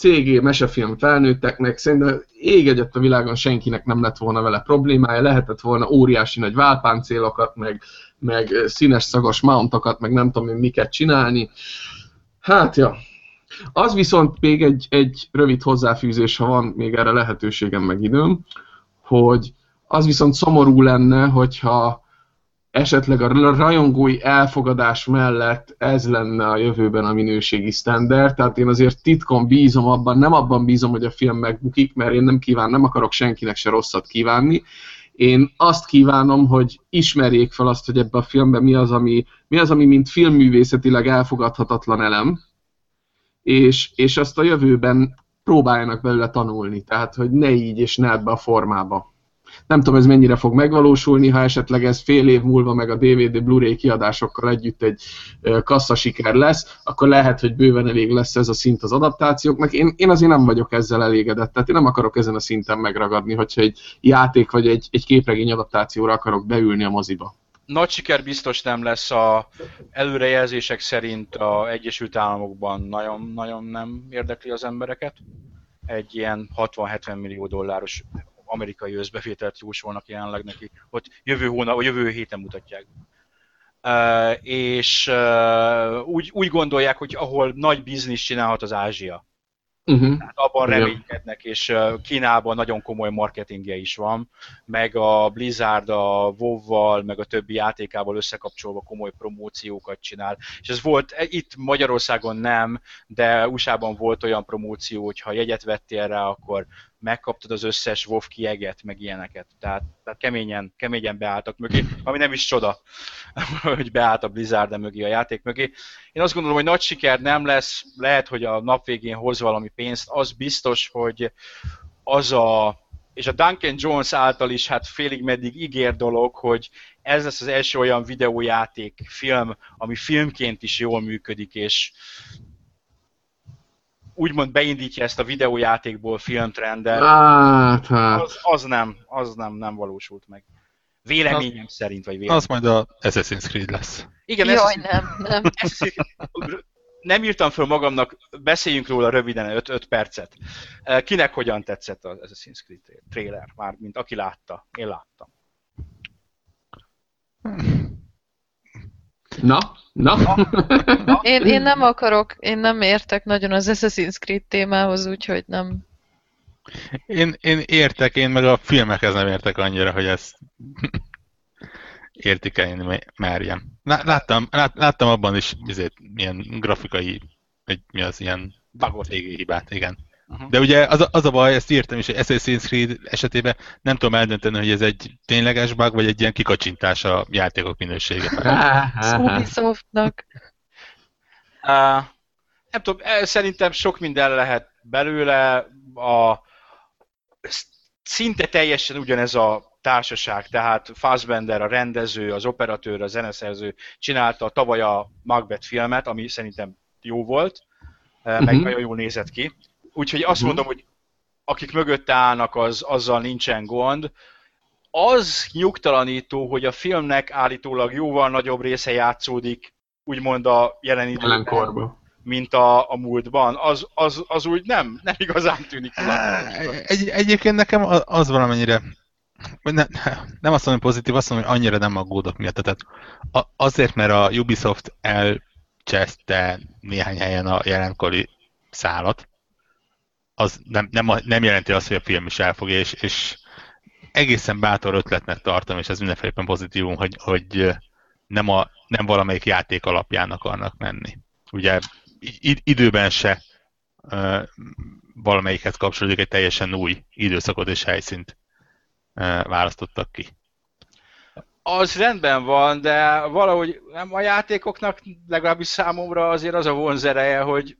CG mesefilm felnőtteknek, szerintem ég egyet a világon senkinek nem lett volna vele problémája, lehetett volna óriási nagy válpáncélokat, meg, meg színes szagos mountokat, meg nem tudom én miket csinálni. Hát ja. Az viszont még egy, egy rövid hozzáfűzés, ha van még erre lehetőségem meg időm, hogy az viszont szomorú lenne, hogyha esetleg a rajongói elfogadás mellett ez lenne a jövőben a minőségi standard, tehát én azért titkon bízom abban, nem abban bízom, hogy a film megbukik, mert én nem kíván, nem akarok senkinek se rosszat kívánni, én azt kívánom, hogy ismerjék fel azt, hogy ebben a filmben mi az, ami, mi az, ami mint filmművészetileg elfogadhatatlan elem, és, és azt a jövőben próbáljanak belőle tanulni, tehát hogy ne így és ne ebbe a formába. Nem tudom, ez mennyire fog megvalósulni, ha esetleg ez fél év múlva meg a DVD Blu-ray kiadásokkal együtt egy kasszasiker lesz, akkor lehet, hogy bőven elég lesz ez a szint az adaptációknak. Én, én azért nem vagyok ezzel elégedett, tehát én nem akarok ezen a szinten megragadni, hogyha egy játék vagy egy, egy képregény adaptációra akarok beülni a moziba nagy siker biztos nem lesz a előrejelzések szerint a Egyesült Államokban nagyon, nagyon nem érdekli az embereket. Egy ilyen 60-70 millió dolláros amerikai összbevételt jósolnak jelenleg neki. Ott jövő hónap, vagy jövő héten mutatják. Uh, és uh, úgy, úgy gondolják, hogy ahol nagy biznisz csinálhat az Ázsia. Uh-huh. Hát abban reménykednek, és Kínában nagyon komoly marketingje is van, meg a Blizzard a WoW-val, meg a többi játékával összekapcsolva komoly promóciókat csinál. És ez volt, e, itt Magyarországon nem, de USA-ban volt olyan promóció, hogy ha jegyet vettél rá, akkor megkaptad az összes WoW kieget, meg ilyeneket. Tehát, tehát keményen, keményen beálltak mögé, ami nem is csoda, hogy beállt a Blizzard mögé a játék mögé. Én azt gondolom, hogy nagy siker nem lesz, lehet, hogy a nap végén hoz valami pénzt, az biztos, hogy az a és a Duncan Jones által is hát félig meddig ígér dolog, hogy ez lesz az első olyan videójáték, film, ami filmként is jól működik, és úgymond beindítja ezt a videójátékból filmtrendet, hát, hát. Az, az, nem, az nem, nem valósult meg. Véleményem az, szerint, vagy véleményem. Az majd a Assassin's Creed lesz. Igen, Jaj, nem, nem. nem írtam föl magamnak, beszéljünk róla röviden, 5 percet. Kinek hogyan tetszett az Assassin's Creed trailer? Már, mint aki látta. Én láttam. Na, na. na. Én, én nem akarok, én nem értek nagyon az Assassin's Creed témához, úgyhogy nem. Én, én értek, én meg a filmekhez nem értek annyira, hogy ezt értékelni merjem. Láttam, lát, láttam abban is izét, milyen grafikai, hogy mi az ilyen Bagot. hibát, igen. Uh-huh. De ugye az a, az a baj, ezt írtam is, hogy Assassin's Creed esetében nem tudom eldönteni, hogy ez egy tényleges bug, vagy egy ilyen kikacsintás a játékok minősége. Ubisoftnak. Uh, nem tudom, szerintem sok minden lehet belőle. A, szinte teljesen ugyanez a társaság, tehát Fassbender, a rendező, az operatőr, a zeneszerző csinálta tavaly a Macbeth filmet, ami szerintem jó volt, uh-huh. meg nagyon jól nézett ki. Úgyhogy azt uh-huh. mondom, hogy akik mögötte állnak, az, azzal nincsen gond. Az nyugtalanító, hogy a filmnek állítólag jóval nagyobb része játszódik, úgymond a jelen időben, mint a, a múltban, az, az, az úgy nem, nem igazán tűnik. Egy, egyébként nekem az valamennyire ne, nem azt mondom, hogy pozitív, azt mondom, hogy annyira nem aggódok miatt. Tehát azért, mert a Ubisoft elcseszte néhány helyen a jelenkori szálat, az nem, nem, nem jelenti azt, hogy a film is elfogja, és, és egészen bátor ötletnek tartom, és ez mindenféleképpen pozitívum, hogy, hogy nem, a, nem valamelyik játék alapján akarnak menni. Ugye időben se uh, valamelyikhez kapcsolódik egy teljesen új időszakot és helyszínt választottak ki. Az rendben van, de valahogy nem a játékoknak legalábbis számomra azért az a vonzereje, hogy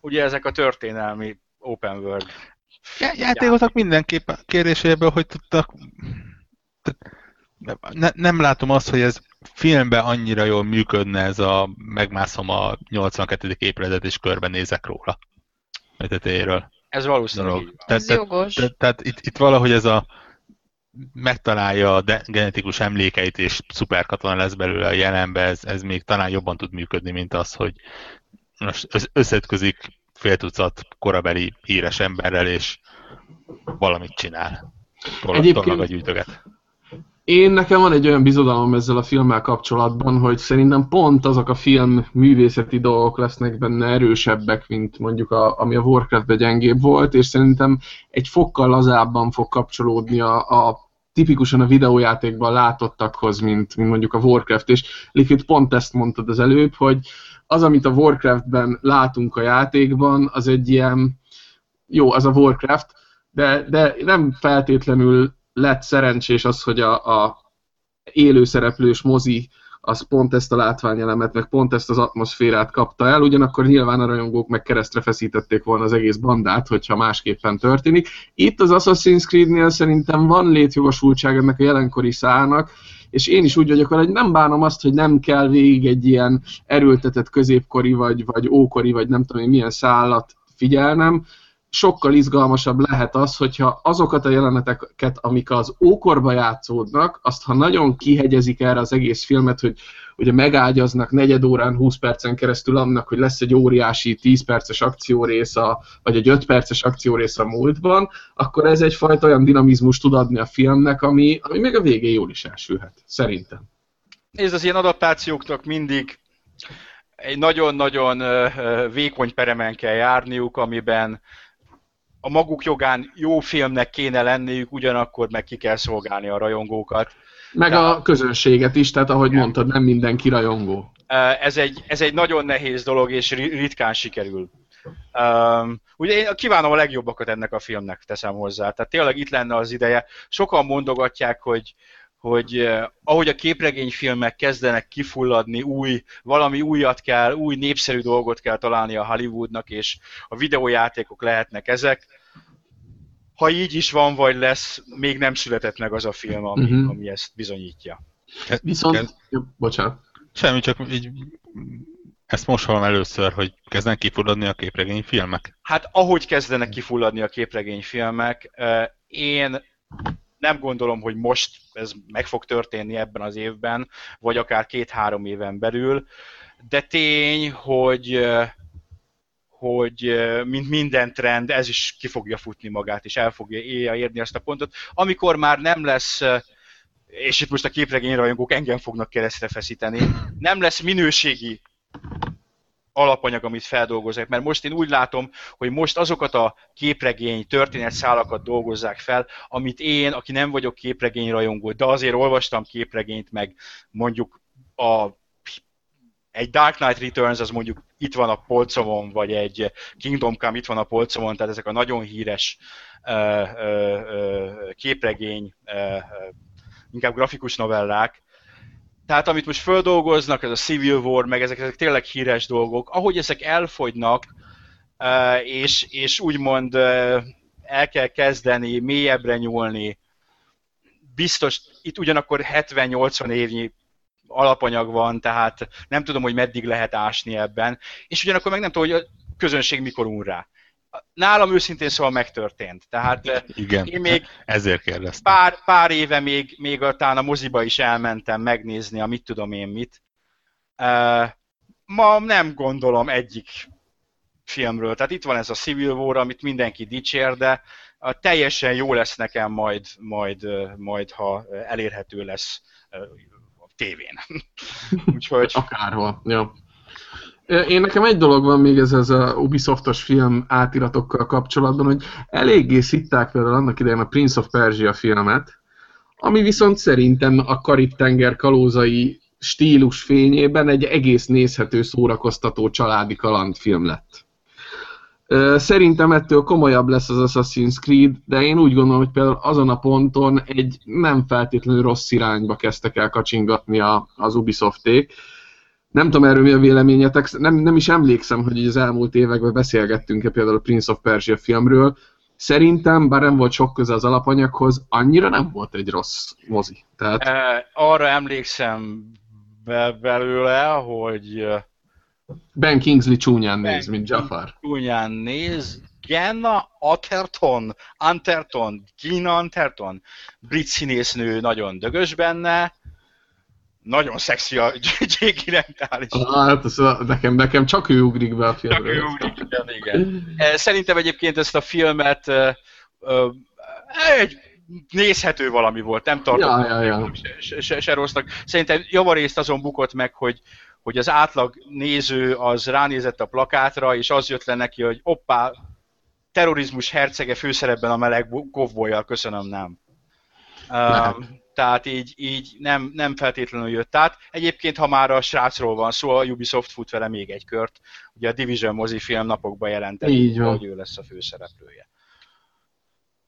ugye ezek a történelmi open world játékoknak mindenképp kérdéséből, hogy tudtak ne, nem látom azt, hogy ez filmben annyira jól működne ez a megmászom a 82. épületet és körbenézek róla. Tetéről. Ez valószínűleg. Tehát, ez jogos. Tehát, tehát itt, itt valahogy ez a megtalálja a genetikus emlékeit, és szuperkatona lesz belőle a jelenbe, ez, ez még talán jobban tud működni, mint az, hogy most összetközik fél tucat korabeli híres emberrel, és valamit csinál. Egyébként a gyűjtöget. Én nekem van egy olyan bizodalom ezzel a filmmel kapcsolatban, hogy szerintem pont azok a film művészeti dolgok lesznek benne erősebbek, mint mondjuk a, ami a Warcraft-ben gyengébb volt, és szerintem egy fokkal lazábban fog kapcsolódni a, a tipikusan a videójátékban látottakhoz, mint, mint mondjuk a Warcraft, és Liquid pont ezt mondtad az előbb, hogy az, amit a Warcraftben látunk a játékban, az egy ilyen, jó, az a Warcraft, de, de nem feltétlenül lett szerencsés az, hogy a, a élőszereplős mozi az pont ezt a látványelemet, meg pont ezt az atmoszférát kapta el, ugyanakkor nyilván a rajongók meg keresztre feszítették volna az egész bandát, hogyha másképpen történik. Itt az Assassin's Creed-nél szerintem van létjogosultság ennek a jelenkori szának, és én is úgy vagyok hogy nem bánom azt, hogy nem kell végig egy ilyen erőltetett középkori, vagy, vagy ókori, vagy nem tudom én milyen szállat figyelnem, sokkal izgalmasabb lehet az, hogyha azokat a jeleneteket, amik az ókorba játszódnak, azt ha nagyon kihegyezik erre az egész filmet, hogy ugye megágyaznak negyed órán, 20 percen keresztül annak, hogy lesz egy óriási 10 perces akciórész, a, vagy egy 5 perces akciórész a múltban, akkor ez egyfajta olyan dinamizmus tud adni a filmnek, ami, ami még a végén jól is elsülhet, szerintem. Nézd, az ilyen adaptációknak mindig egy nagyon-nagyon vékony peremen kell járniuk, amiben a maguk jogán jó filmnek kéne lenniük, ugyanakkor meg ki kell szolgálni a rajongókat. Meg De, a közönséget is, tehát ahogy igen. mondtad, nem mindenki rajongó. Ez egy, ez egy nagyon nehéz dolog, és ritkán sikerül. Um, ugye én kívánom a legjobbakat ennek a filmnek, teszem hozzá. Tehát tényleg itt lenne az ideje. Sokan mondogatják, hogy, hogy eh, ahogy a képregényfilmek kezdenek kifulladni, új, valami újat kell, új népszerű dolgot kell találni a Hollywoodnak, és a videójátékok lehetnek ezek. Ha így is van, vagy lesz, még nem született meg az a film, ami, uh-huh. ami ezt bizonyítja. Viszont, jó, bocsánat. Semmi, csak így ezt most hallom először, hogy kezdenek kifulladni a képregényfilmek? Hát ahogy kezdenek kifulladni a képregényfilmek, én nem gondolom, hogy most ez meg fog történni ebben az évben, vagy akár két-három éven belül, de tény, hogy hogy mint minden trend, ez is ki fogja futni magát, és el fogja érni azt a pontot, amikor már nem lesz és itt most a képregényrajongók engem fognak keresztre feszíteni, nem lesz minőségi alapanyag, amit feldolgozzák, mert most én úgy látom, hogy most azokat a képregény történetszálakat dolgozzák fel, amit én, aki nem vagyok képregény rajongó, de azért olvastam képregényt, meg mondjuk a egy Dark Knight Returns az mondjuk itt van a polcomon, vagy egy Kingdom Come itt van a polcomon, tehát ezek a nagyon híres uh, uh, uh, képregény, uh, inkább grafikus novellák, tehát amit most földolgoznak, ez a Civil War, meg ezek, ezek tényleg híres dolgok, ahogy ezek elfogynak, és, és úgymond el kell kezdeni mélyebbre nyúlni, biztos, itt ugyanakkor 70-80 évnyi alapanyag van, tehát nem tudom, hogy meddig lehet ásni ebben, és ugyanakkor meg nem tudom, hogy a közönség mikor un rá. Nálam őszintén szóval megtörtént. Tehát Igen, én még ezért kérdeztem. pár, pár éve még, még a, talán a moziba is elmentem megnézni a mit tudom én mit. Uh, ma nem gondolom egyik filmről. Tehát itt van ez a Civil War, amit mindenki dicsér, de a teljesen jó lesz nekem majd, majd, majd ha elérhető lesz tévén. Úgyhogy... Akárhol, ja. Én nekem egy dolog van még ez, ez a Ubisoftos film átiratokkal kapcsolatban, hogy eléggé szitták például annak idején a Prince of Persia filmet, ami viszont szerintem a Karib-tenger kalózai stílus fényében egy egész nézhető, szórakoztató családi kalandfilm lett. Szerintem ettől komolyabb lesz az Assassin's Creed, de én úgy gondolom, hogy például azon a ponton egy nem feltétlenül rossz irányba kezdtek el kacsingatni a, az Ubisofték. Nem tudom erről mi a véleményetek, nem, nem is emlékszem, hogy az elmúlt években beszélgettünk-e például a Prince of Persia filmről. Szerintem, bár nem volt sok köze az alapanyaghoz, annyira nem volt egy rossz mozi. Tehát... arra emlékszem belőle, hogy Ben Kingsley csúnyán ben néz, mint Jafar. Csúnyán néz, Genna Atherton, Anterton, Gina Anterton, brit színésznő nagyon dögös benne, nagyon szexi a Jake Gyllenhaal is. Ah, hát az, nekem, nekem csak ő ugrik be a filmre. Csak ő ugrik be, igen. Eh, szerintem egyébként ezt a filmet uh, uh, egy nézhető valami volt, nem tartom ja, ja, ja. Se, se, se rossznak. Szerintem javarészt azon bukott meg, hogy hogy az átlag néző az ránézett a plakátra, és az jött le neki, hogy oppá, terrorizmus hercege főszerepben a meleg kovbolyjal, köszönöm, nem. Um, tehát így, így nem, nem feltétlenül jött át. Egyébként, ha már a srácról van szó, a Ubisoft fut vele még egy kört. Ugye a Division mozifilm napokban jelentett, hogy ő lesz a főszereplője.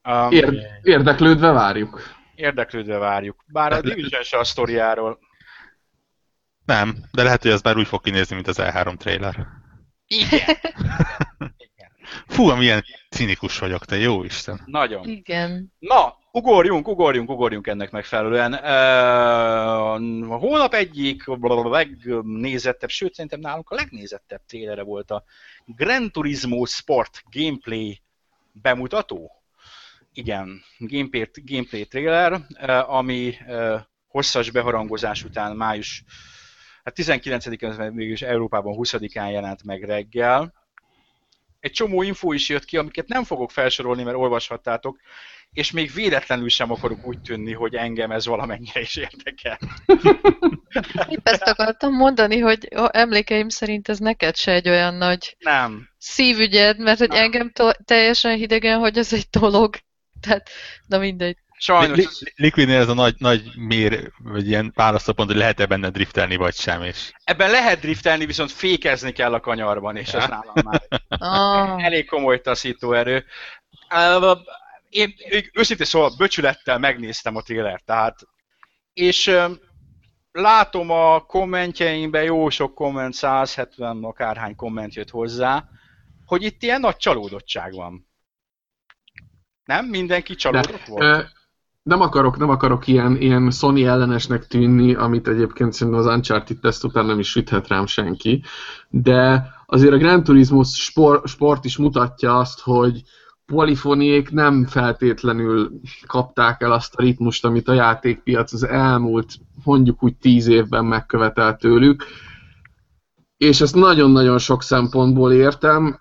Um, Ér, érdeklődve várjuk. Érdeklődve várjuk. Bár a Division se a sztoriáról nem, de lehet, hogy ez már úgy fog kinézni, mint az E3 trailer. Igen. Fú, milyen cinikus vagyok, te jó Isten. Nagyon. Igen. Na, ugorjunk, ugorjunk, ugorjunk ennek megfelelően. Uh, a hónap egyik legnézettebb, sőt szerintem nálunk a legnézettebb trélere volt a Gran Turismo Sport gameplay bemutató. Igen, gameplay, gameplay trailer, uh, ami uh, hosszas beharangozás után május hát 19-en mégis Európában 20-án jelent meg reggel. Egy csomó info is jött ki, amiket nem fogok felsorolni, mert olvashattátok, és még véletlenül sem akarok úgy tűnni, hogy engem ez valamennyire is érdekel. Épp ezt akartam mondani, hogy emlékeim szerint ez neked se egy olyan nagy nem. szívügyed, mert hogy nem. engem teljesen hidegen, hogy ez egy dolog. Tehát, na mindegy. Sajnos. Li- Liquidnél ez a nagy, nagy mér, vagy ilyen választópont, hogy lehet-e benne driftelni, vagy sem. És... Ebben lehet driftelni, viszont fékezni kell a kanyarban, és ja. ez nálam már ah. elég komoly taszító erő. Én őszintén szóval böcsülettel megnéztem a trailer, tehát és látom a kommentjeimben, jó sok komment, 170 akárhány komment jött hozzá, hogy itt ilyen nagy csalódottság van. Nem? Mindenki csalódott volt? Nem akarok, nem akarok ilyen, ilyen Sony ellenesnek tűnni, amit egyébként szerintem az Uncharted teszt után nem is üthet rám senki, de azért a Gran Turismo sport, sport is mutatja azt, hogy polifoniék nem feltétlenül kapták el azt a ritmust, amit a játékpiac az elmúlt mondjuk úgy tíz évben megkövetelt tőlük, és ezt nagyon-nagyon sok szempontból értem,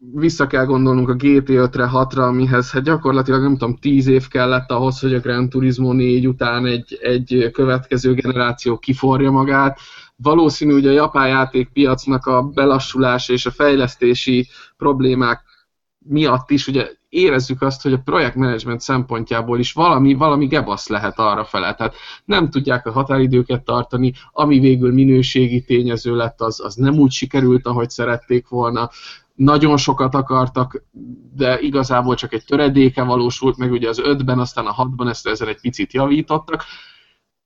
vissza kell gondolnunk a GT5-re, 6-ra, amihez hát gyakorlatilag nem tudom, 10 év kellett ahhoz, hogy a Gran Turismo 4 után egy, egy következő generáció kiforja magát. Valószínű, hogy a japán játékpiacnak a belassulása és a fejlesztési problémák miatt is ugye érezzük azt, hogy a projektmenedzsment szempontjából is valami, valami gebasz lehet arra fele. Tehát nem tudják a határidőket tartani, ami végül minőségi tényező lett, az, az nem úgy sikerült, ahogy szerették volna nagyon sokat akartak, de igazából csak egy töredéke valósult meg, ugye az 5-ben, aztán a 6-ban ezt ezzel egy picit javítottak.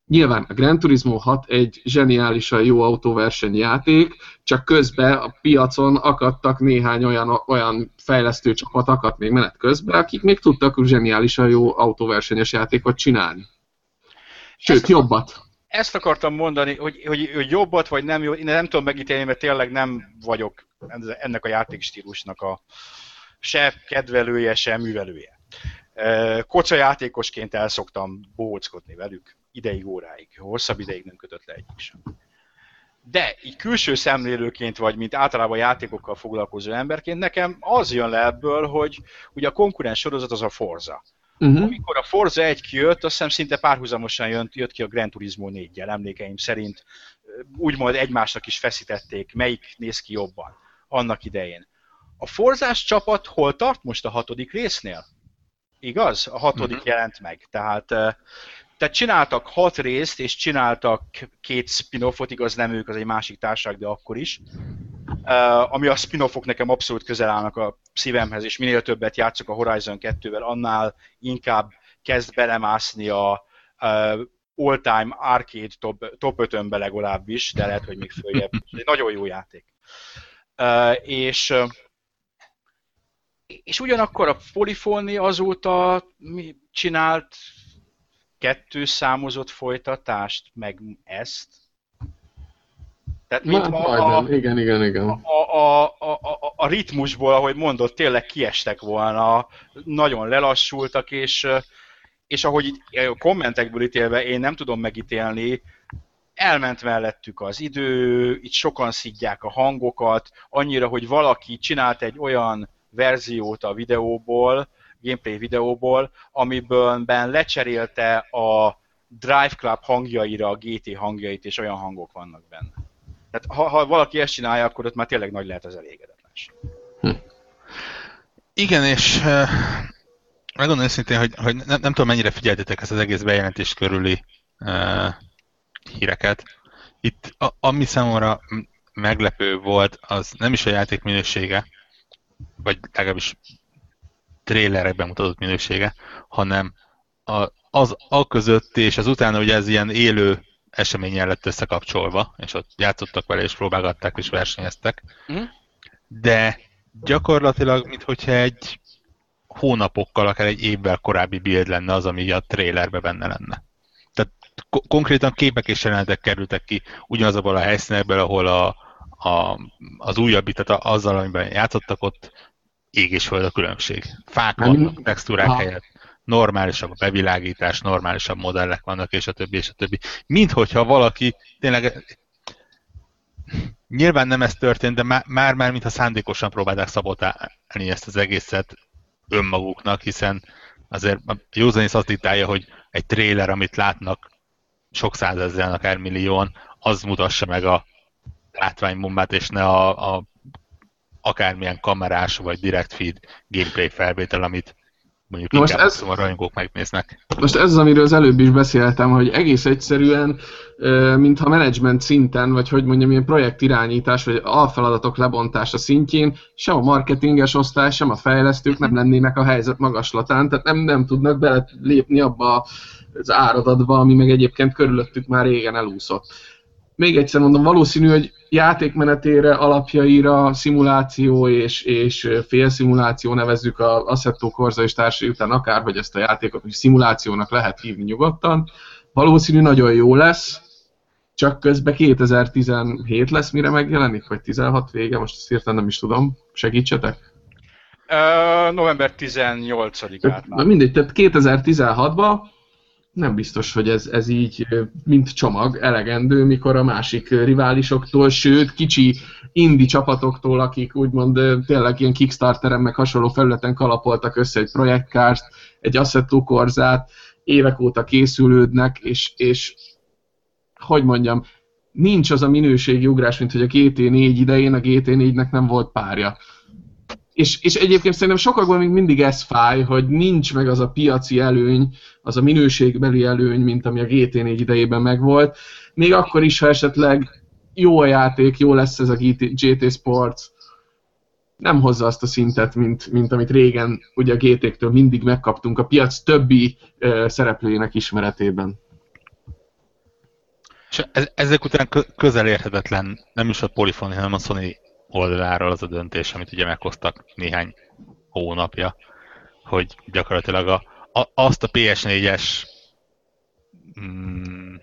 Nyilván a Gran Turismo 6 egy zseniálisan jó autóversenyjáték, csak közben a piacon akadtak néhány olyan, olyan fejlesztő csapat akadt még menet közben, akik még tudtak zseniálisan jó autóversenyes játékot csinálni. Sőt, ezt jobbat. Ezt akartam mondani, hogy, hogy, hogy jobbat vagy nem, én nem tudom megítélni, mert tényleg nem vagyok ennek a játékstílusnak a se kedvelője, se művelője. Kocsa játékosként el szoktam bóckodni velük ideig, óráig. Hosszabb ideig nem kötött le egyik sem. De így külső szemlélőként, vagy mint általában játékokkal foglalkozó emberként, nekem az jön le ebből, hogy ugye a konkurens sorozat az a Forza. Uh-huh. Amikor a Forza 1 kijött, azt hiszem szinte párhuzamosan jött, jött ki a Gran Turismo 4-jel, emlékeim szerint. Úgymond egymásnak is feszítették, melyik néz ki jobban annak idején. A Forzás csapat hol tart most a hatodik résznél? Igaz? A hatodik uh-huh. jelent meg. Tehát tehát csináltak hat részt, és csináltak két spin-offot, igaz nem ők, az egy másik társaság, de akkor is. Uh, ami a spin-offok nekem abszolút közel állnak a szívemhez, és minél többet játszok a Horizon 2-vel, annál inkább kezd belemászni a uh, all-time arcade top, top 5-önbe legalábbis, de lehet, hogy még följebb. Ez egy nagyon jó játék. És és ugyanakkor a Polyphony azóta csinált kettő számozott folytatást, meg ezt. Tehát mint Ma, a, a, igen, igen, igen. A, a, a, a, a ritmusból, ahogy mondott, tényleg kiestek volna, nagyon lelassultak, és, és ahogy így a kommentekből ítélve én nem tudom megítélni, elment mellettük az idő, itt sokan szidják a hangokat, annyira, hogy valaki csinált egy olyan verziót a videóból, gameplay videóból, amiből ben lecserélte a Drive Club hangjaira a GT hangjait, és olyan hangok vannak benne. Tehát ha, ha valaki ezt csinálja, akkor ott már tényleg nagy lehet az elégedetlenség. Hm. Igen, és uh, megmondom őszintén, hogy, hogy nem, nem tudom mennyire figyeltetek ezt az egész bejelentés körüli uh, híreket. Itt a, ami számomra meglepő volt, az nem is a játék minősége, vagy legalábbis trélerek bemutatott minősége, hanem a, az a között és az utána ugye ez ilyen élő eseményen lett összekapcsolva, és ott játszottak vele, és próbálgatták, és versenyeztek. Mm. De gyakorlatilag, mintha egy hónapokkal, akár egy évvel korábbi build lenne az, ami a trailerbe benne lenne. Konkrétan képek és jelenetek kerültek ki ugyanazokból a helyszínekből, ahol a, a, az újabb, tehát azzal, amiben játszottak, ott ég és föld a különbség. Fák vannak, textúrák ha. helyett, normálisabb a bevilágítás, normálisabb modellek vannak, és a többi, és a többi. Mint hogyha valaki tényleg nyilván nem ez történt, de már-már mintha szándékosan próbálták szabotálni ezt az egészet önmaguknak, hiszen azért a józanész azt diktálja, hogy egy tréler, amit látnak sok százezeren, akár millióan, az mutassa meg a látványbombát, és ne a, a akármilyen kamerás vagy direct feed gameplay felvétel, amit mondjuk most inkább ez, a rajongók megnéznek. Most ez az, amiről az előbb is beszéltem, hogy egész egyszerűen, mintha management szinten, vagy hogy mondjam, ilyen projektirányítás, vagy alfeladatok lebontása szintjén sem a marketinges osztály, sem a fejlesztők nem lennének a helyzet magaslatán, tehát nem, nem tudnak belépni abba az áradatba, ami meg egyébként körülöttük már régen elúszott még egyszer mondom, valószínű, hogy játékmenetére, alapjaira, szimuláció és, és félszimuláció nevezzük a Assetto Corsa és társai után akárhogy ezt a játékot, hogy szimulációnak lehet hívni nyugodtan. Valószínű nagyon jó lesz, csak közben 2017 lesz, mire megjelenik, vagy 16 vége, most ezt hirtelen nem is tudom. Segítsetek? Uh, november 18-át. Na mindegy, tehát 2016-ban nem biztos, hogy ez, ez így, mint csomag, elegendő, mikor a másik riválisoktól, sőt, kicsi indi csapatoktól, akik úgymond tényleg ilyen Kickstarteren meg hasonló felületen kalapoltak össze egy projektkárt, egy Assetto Corsát, évek óta készülődnek, és, és hogy mondjam, nincs az a minőségi ugrás, mint hogy a GT4 idején a GT4-nek nem volt párja és, és egyébként szerintem sokakban még mindig ez fáj, hogy nincs meg az a piaci előny, az a minőségbeli előny, mint ami a GT4 idejében megvolt. Még akkor is, ha esetleg jó a játék, jó lesz ez a GT, Sports, nem hozza azt a szintet, mint, mint amit régen ugye a GT-któl mindig megkaptunk a piac többi uh, szereplőjének ismeretében. És ezek után közel érhetetlen nem is a Polyphony, hanem a Sony oldaláról az a döntés, amit ugye meghoztak néhány hónapja, hogy gyakorlatilag a, a, azt a PS4-es mm,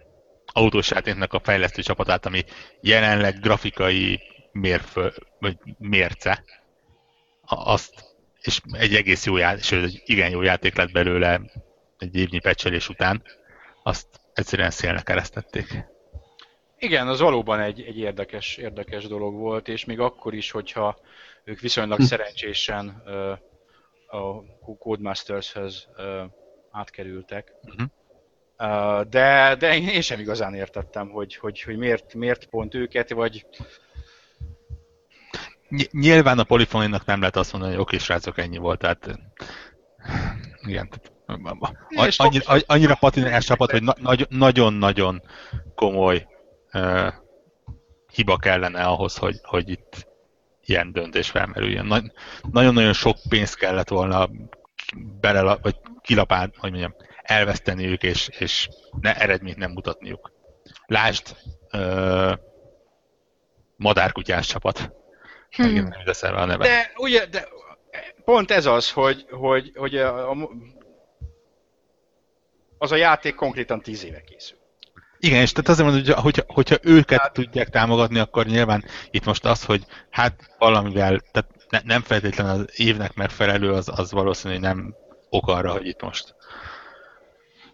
autós a fejlesztő csapatát, ami jelenleg grafikai mérfö, vagy mérce, azt, és egy egész jó játék, sőt, egy igen jó játék lett belőle egy évnyi pecselés után, azt egyszerűen szélnek keresztették. Igen, az valóban egy, egy érdekes, érdekes dolog volt, és még akkor is, hogyha ők viszonylag hm. szerencsésen uh, a Codemasters-höz uh, átkerültek. Uh-huh. Uh, de, de én sem igazán értettem, hogy, hogy, hogy miért, miért pont őket, vagy... Nyilván a polifoninak nem lehet azt mondani, hogy oké, srácok, ennyi volt, tehát... Igen, annyira, annyira patinás csapat, hogy nagyon-nagyon komoly uh, hiba kellene ahhoz, hogy, hogy itt ilyen döntés felmerüljön. Nagyon-nagyon sok pénzt kellett volna bele, vagy kilapád, hogy mondjam, elveszteniük, és, és ne, eredményt nem mutatniuk. Lásd, uh, madárkutyás csapat. Hmm. Nem a neve. De ugye, de pont ez az, hogy, hogy, hogy a, a, az a játék konkrétan 10 éve készül. Igen, és tehát azért mondom, hogy hogyha, hogyha őket hát, tudják támogatni, akkor nyilván itt most az, hogy hát valamivel, tehát ne, nem feltétlenül az évnek megfelelő, az, az valószínűleg nem ok arra, hogy itt most.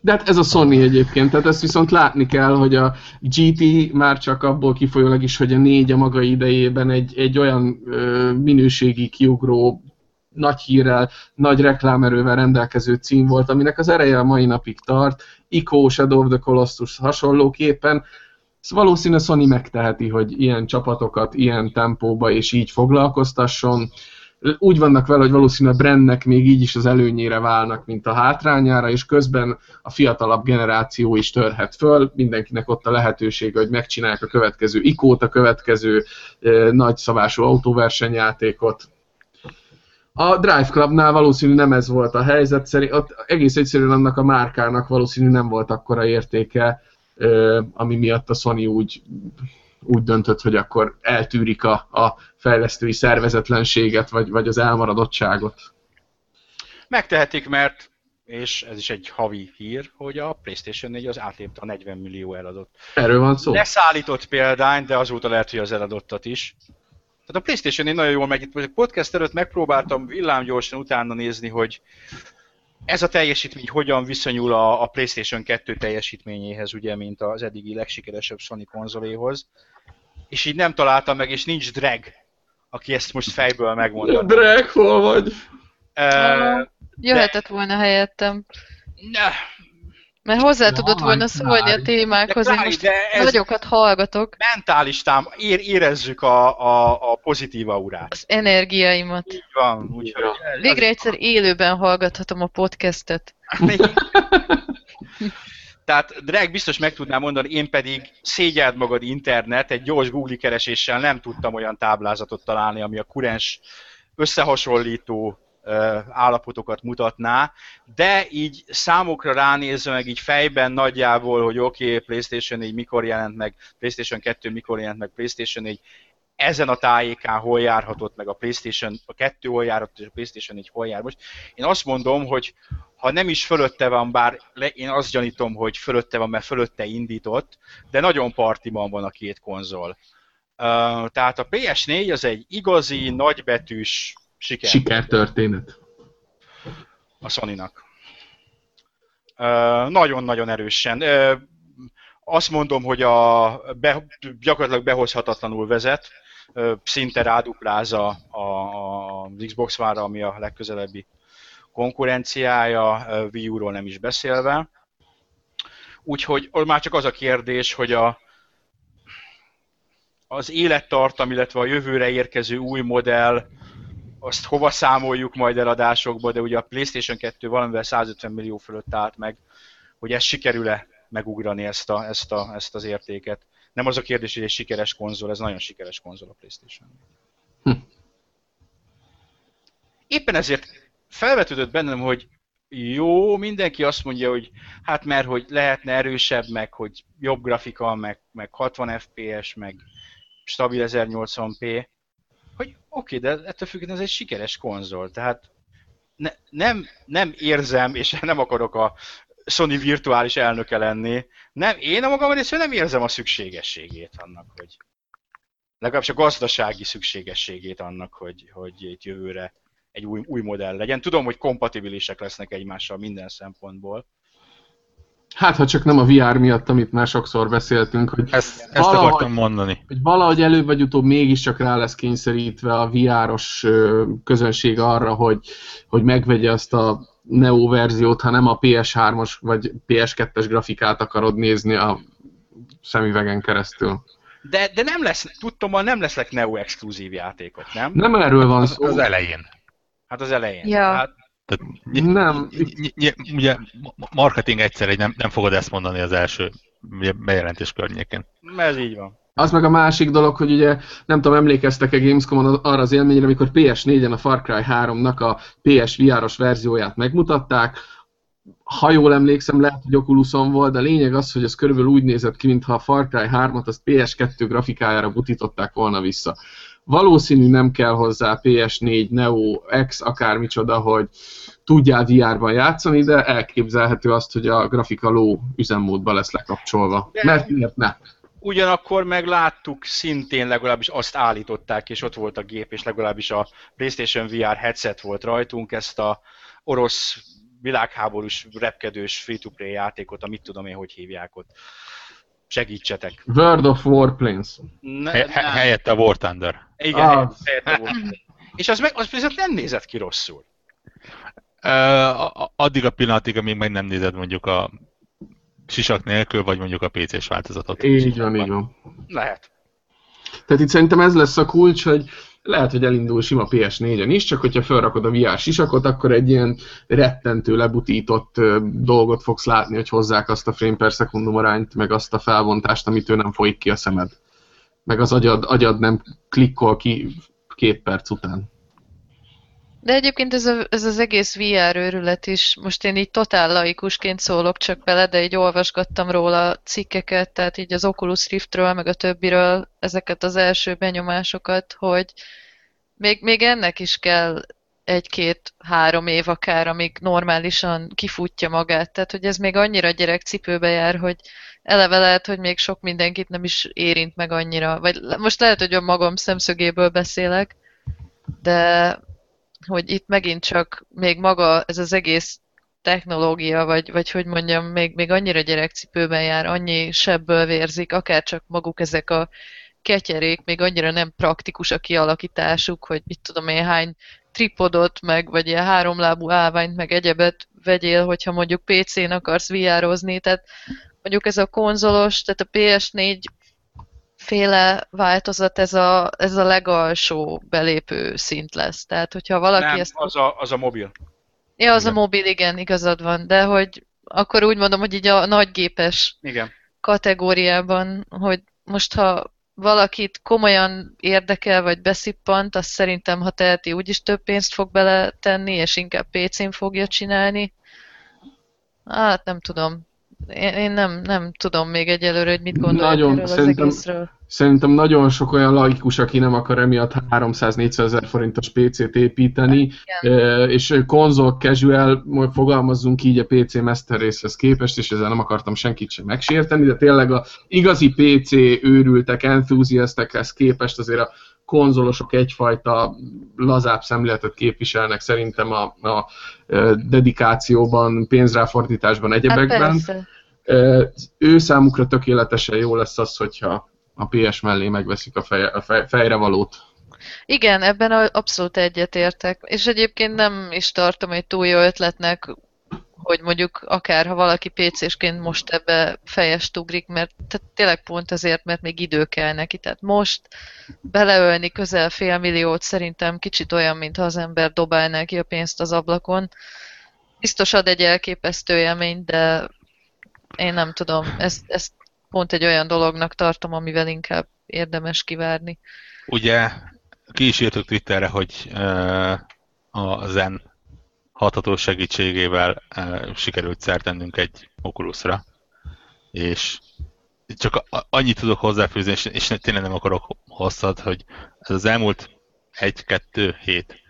De hát ez a Sony egyébként, tehát ezt viszont látni kell, hogy a GT már csak abból kifolyólag is, hogy a négy a maga idejében egy, egy olyan ö, minőségi kiugró nagy hírrel, nagy reklámerővel rendelkező cím volt, aminek az ereje a mai napig tart, Ico, Shadow of the Colossus hasonlóképpen, Szóval valószínűleg Sony megteheti, hogy ilyen csapatokat ilyen tempóba és így foglalkoztasson. Úgy vannak vele, hogy valószínűleg Brandnek még így is az előnyére válnak, mint a hátrányára, és közben a fiatalabb generáció is törhet föl, mindenkinek ott a lehetőség, hogy megcsinálják a következő ikót, a következő eh, nagyszabású autóversenyjátékot, a Drive Clubnál valószínű nem ez volt a helyzet, szerint ott egész egyszerűen annak a márkának valószínű nem volt akkora értéke, ami miatt a Sony úgy, úgy döntött, hogy akkor eltűrik a, a fejlesztői szervezetlenséget, vagy, vagy az elmaradottságot. Megtehetik, mert és ez is egy havi hír, hogy a PlayStation 4 az átlépte a 40 millió eladott. Erről van szó. Leszállított példány, de azóta lehet, hogy az eladottat is. Tehát a Playstation én nagyon jól meg itt podcast előtt megpróbáltam villámgyorsan utána nézni, hogy ez a teljesítmény hogyan viszonyul a, a PlayStation 2 teljesítményéhez, ugye, mint az eddigi legsikeresebb Sony konzoléhoz. És így nem találtam meg, és nincs drag, aki ezt most fejből megmondta. Drag, hol vagy? Uh, Jöhetett volna helyettem. Ne, mert hozzá tudott volna szólni a témákhoz, én most nagyokat hallgatok. Mentális tám, ér, érezzük a, a, a pozitív aurát. Az energiáimat. Így van. Úgyhogy Végre az... egyszer élőben hallgathatom a podcastet. Tehát Drag biztos meg tudná mondani, én pedig szégyeld magad internet, egy gyors Google kereséssel nem tudtam olyan táblázatot találni, ami a kurens összehasonlító állapotokat mutatná, de így számokra ránézve, meg így fejben nagyjából, hogy oké, okay, PlayStation 4 mikor jelent meg, PlayStation 2 mikor jelent meg, PlayStation 4 ezen a tájékán hol járhatott meg a PlayStation, a 2 hol járhatott, és a PlayStation 4 hol jár. Most én azt mondom, hogy ha nem is fölötte van, bár le, én azt gyanítom, hogy fölötte van, mert fölötte indított, de nagyon partiban van a két konzol. Uh, tehát a PS4 az egy igazi, nagybetűs Siker. Sikertörténet. A Sony-nak. Nagyon-nagyon erősen. Azt mondom, hogy a be, gyakorlatilag behozhatatlanul vezet, szinte ráduplázza az Xbox One-ra, ami a legközelebbi konkurenciája, Wii U-ról nem is beszélve. Úgyhogy már csak az a kérdés, hogy a, az élettartam, illetve a jövőre érkező új modell azt hova számoljuk majd eladásokba, de ugye a PlayStation 2 valamivel 150 millió fölött állt meg, hogy ez sikerül-e megugrani ezt, a, ezt, a, ezt az értéket. Nem az a kérdés, hogy egy sikeres konzol, ez nagyon sikeres konzol a PlayStation. Hm. Éppen ezért felvetődött bennem, hogy jó, mindenki azt mondja, hogy hát mert hogy lehetne erősebb, meg hogy jobb grafika, meg, meg 60 FPS, meg stabil 1080p, hogy oké, de ettől függetlenül ez egy sikeres konzol, tehát ne, nem, nem érzem, és nem akarok a Sony virtuális elnöke lenni. Nem, én a magam részéről nem érzem a szükségességét annak, hogy legalábbis a gazdasági szükségességét annak, hogy, hogy itt jövőre egy új, új modell legyen. Tudom, hogy kompatibilisek lesznek egymással minden szempontból. Hát, ha csak nem a VR miatt, amit már sokszor beszéltünk, hogy Ezt, ezt valahogy, akartam mondani. Hogy valahogy előbb vagy utóbb mégiscsak rá lesz kényszerítve a VR-os közönség arra, hogy, hogy megvegye azt a Neo verziót, ha nem a PS3-os vagy PS2-es grafikát akarod nézni a szemüvegen keresztül. De, de nem lesz, tudtam, nem lesznek Neo exkluzív játékok, nem? Nem erről van szó. Az elején. Hát az elején. Ja. Hát, tehát, nem. Ugye marketing egyszerre nem, nem fogod ezt mondani az első bejelentés környékén. Ez így van. Az meg a másik dolog, hogy ugye nem tudom, emlékeztek-e Gamescom-on arra az élményre, amikor PS4-en a Far Cry 3-nak a PS VR-os verzióját megmutatták, ha jól emlékszem, lehet, hogy Oculuson volt, de a lényeg az, hogy ez körülbelül úgy nézett ki, mintha a Far Cry 3-at azt PS2 grafikájára butították volna vissza. Valószínű nem kell hozzá PS4, Neo, X, akármicsoda, hogy tudjál VR-ban játszani, de elképzelhető azt, hogy a grafika ló üzemmódba lesz lekapcsolva. De Mert miért ne? Ugyanakkor megláttuk, szintén legalábbis azt állították, és ott volt a gép, és legalábbis a PlayStation VR headset volt rajtunk, ezt a orosz világháborús repkedős free-to-play játékot, amit tudom én, hogy hívják ott. Segítsetek. World of Warplanes. Ne, He- helyette a War Thunder. Igen, ah. helyette a War Thunder. És az, meg, az viszont nem nézett ki rosszul. Uh, addig a pillanatig, amíg meg nem nézed mondjuk a sisak nélkül, vagy mondjuk a PC-s változatot. Így van, így van. Lehet. Tehát itt szerintem ez lesz a kulcs, hogy lehet, hogy elindul sima PS4-en is, csak hogyha felrakod a VR sisakot, akkor egy ilyen rettentő, lebutított dolgot fogsz látni, hogy hozzák azt a frame per szekundum arányt, meg azt a felbontást, ő nem folyik ki a szemed. Meg az agyad, agyad nem klikkol ki két perc után. De egyébként ez, a, ez az egész VR őrület is, most én így totál laikusként szólok csak bele, de így olvasgattam róla cikkeket, tehát így az Oculus Riftről, meg a többiről ezeket az első benyomásokat, hogy még, még ennek is kell egy-két-három év akár, amíg normálisan kifutja magát. Tehát, hogy ez még annyira gyerekcipőbe jár, hogy eleve lehet, hogy még sok mindenkit nem is érint meg annyira. Vagy most lehet, hogy a magam szemszögéből beszélek, de hogy itt megint csak még maga ez az egész technológia, vagy, vagy hogy mondjam, még, még annyira gyerekcipőben jár, annyi sebből vérzik, akár csak maguk ezek a ketyerék, még annyira nem praktikus a kialakításuk, hogy mit tudom én hány tripodot, meg vagy ilyen háromlábú állványt, meg egyebet vegyél, hogyha mondjuk PC-n akarsz VR-ozni, tehát mondjuk ez a konzolos, tehát a PS4 féle változat, ez a, ez a legalsó belépő szint lesz. Tehát, hogyha valaki Nem, ezt... az a, az a mobil. Ja, az igen. a mobil, igen, igazad van, de hogy akkor úgy mondom, hogy így a nagygépes igen. kategóriában, hogy most ha valakit komolyan érdekel, vagy beszippant, azt szerintem, ha teheti, úgyis több pénzt fog beletenni, és inkább PC-n fogja csinálni. Hát nem tudom. Én, én nem, nem tudom még egyelőre, hogy mit gondolok Nagyon, erről az egészről. Szerintem nagyon sok olyan laikus, aki nem akar emiatt 300-400 ezer forintos PC-t építeni, Igen. és konzol casual, fogalmazzunk így a PC Master részhez képest, és ezzel nem akartam senkit sem megsérteni, de tényleg a igazi PC őrültek, enthusiastekhez képest azért a konzolosok egyfajta lazább szemléletet képviselnek szerintem a, a dedikációban, pénzráfordításban, egyebekben. Hát ő számukra tökéletesen jó lesz az, hogyha a PS mellé megveszik a, fej, a fej, fejre valót. Igen, ebben abszolút egyetértek. És egyébként nem is tartom egy túl jó ötletnek, hogy mondjuk akár ha valaki PC-sként most ebbe fejest ugrik, mert tehát tényleg pont azért, mert még idő kell neki. Tehát most beleölni közel fél milliót szerintem kicsit olyan, mintha az ember dobálná ki a pénzt az ablakon. Biztos ad egy elképesztő élményt, de én nem tudom, ezt, ezt pont egy olyan dolognak tartom, amivel inkább érdemes kivárni. Ugye ki is írtuk Twitterre, hogy uh, a Zen hatható segítségével uh, sikerült szertennünk egy Oculusra, és csak annyit tudok hozzáfűzni, és, és tényleg nem akarok hosszat, hogy ez az elmúlt egy-kettő hét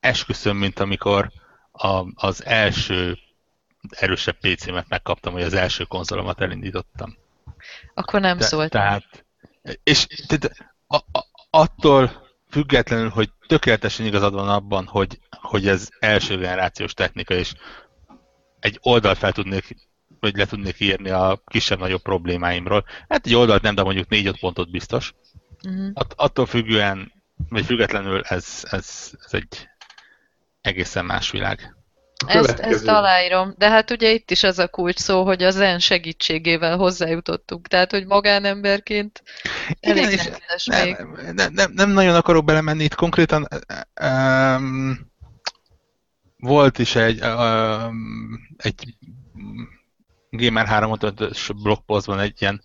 esküszöm, mint amikor a, az első erősebb PC-met megkaptam, hogy az első konzolomat elindítottam. Akkor nem De, szólt. Tehát, és tehát, a, a, attól függetlenül, hogy tökéletesen igazad van abban, hogy, hogy ez első generációs technika, és egy oldalt fel tudnék, vagy le tudnék írni a kisebb-nagyobb problémáimról. Hát egy oldalt nem, de mondjuk 4-5 pontot biztos. Uh-huh. At, attól függően, vagy függetlenül ez, ez, ez egy egészen más világ. Ezt, ezt aláírom. De hát ugye itt is az a kulcs szó, hogy az zen segítségével hozzájutottunk. Tehát, hogy magánemberként elég Igen, és nehéz még. nem, nem, nem, nem nagyon akarok belemenni itt konkrétan. Um, volt is egy, um, egy Gamer 355-ös blogpostban egy ilyen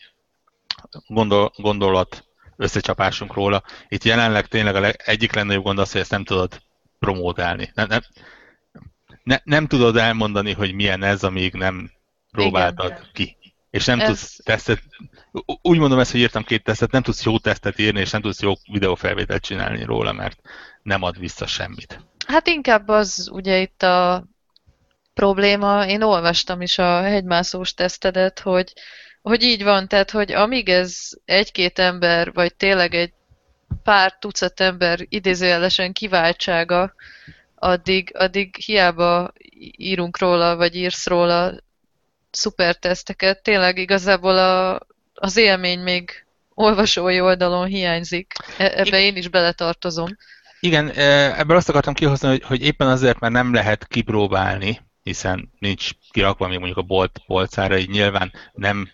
gondol, gondolat összecsapásunk róla. Itt jelenleg tényleg a leg, egyik legnagyobb gond az, hogy ezt nem tudod promótálni. Nem, nem, ne, nem tudod elmondani, hogy milyen ez, amíg nem próbáltad Igen. ki. És nem Ez- tudsz tesztet, úgy mondom ezt, hogy írtam két tesztet, nem tudsz jó tesztet írni, és nem tudsz jó videófelvételt csinálni róla, mert nem ad vissza semmit. Hát inkább az ugye itt a probléma, én olvastam is a hegymászós tesztedet, hogy, hogy így van, tehát hogy amíg ez egy-két ember, vagy tényleg egy pár tucat ember idézőjelesen kiváltsága, addig, addig hiába írunk róla, vagy írsz róla szuper teszteket, tényleg igazából a, az élmény még olvasói oldalon hiányzik. E- Ebbe én is beletartozom. Igen, e, ebből azt akartam kihozni, hogy, hogy éppen azért, mert nem lehet kipróbálni, hiszen nincs kirakva még mondjuk a bolt polcára, így nyilván nem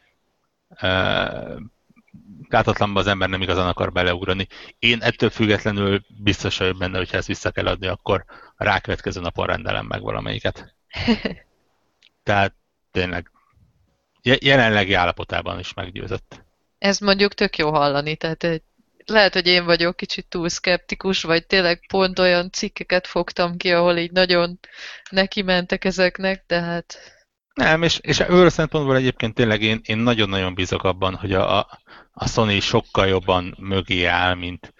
gátatlanban az ember nem igazán akar beleugrani. Én ettől függetlenül biztos vagyok benne, hogy ha ezt vissza kell adni, akkor a rákövetkező napon rendelem meg valamelyiket. Tehát tényleg je- jelenlegi állapotában is meggyőzött. Ez mondjuk tök jó hallani, tehát egy, lehet, hogy én vagyok kicsit túl szkeptikus, vagy tényleg pont olyan cikkeket fogtam ki, ahol így nagyon neki mentek ezeknek, de hát Nem, és, és ebből a szempontból egyébként tényleg én, én nagyon-nagyon bízok abban, hogy a, a, a Sony sokkal jobban mögé áll, mint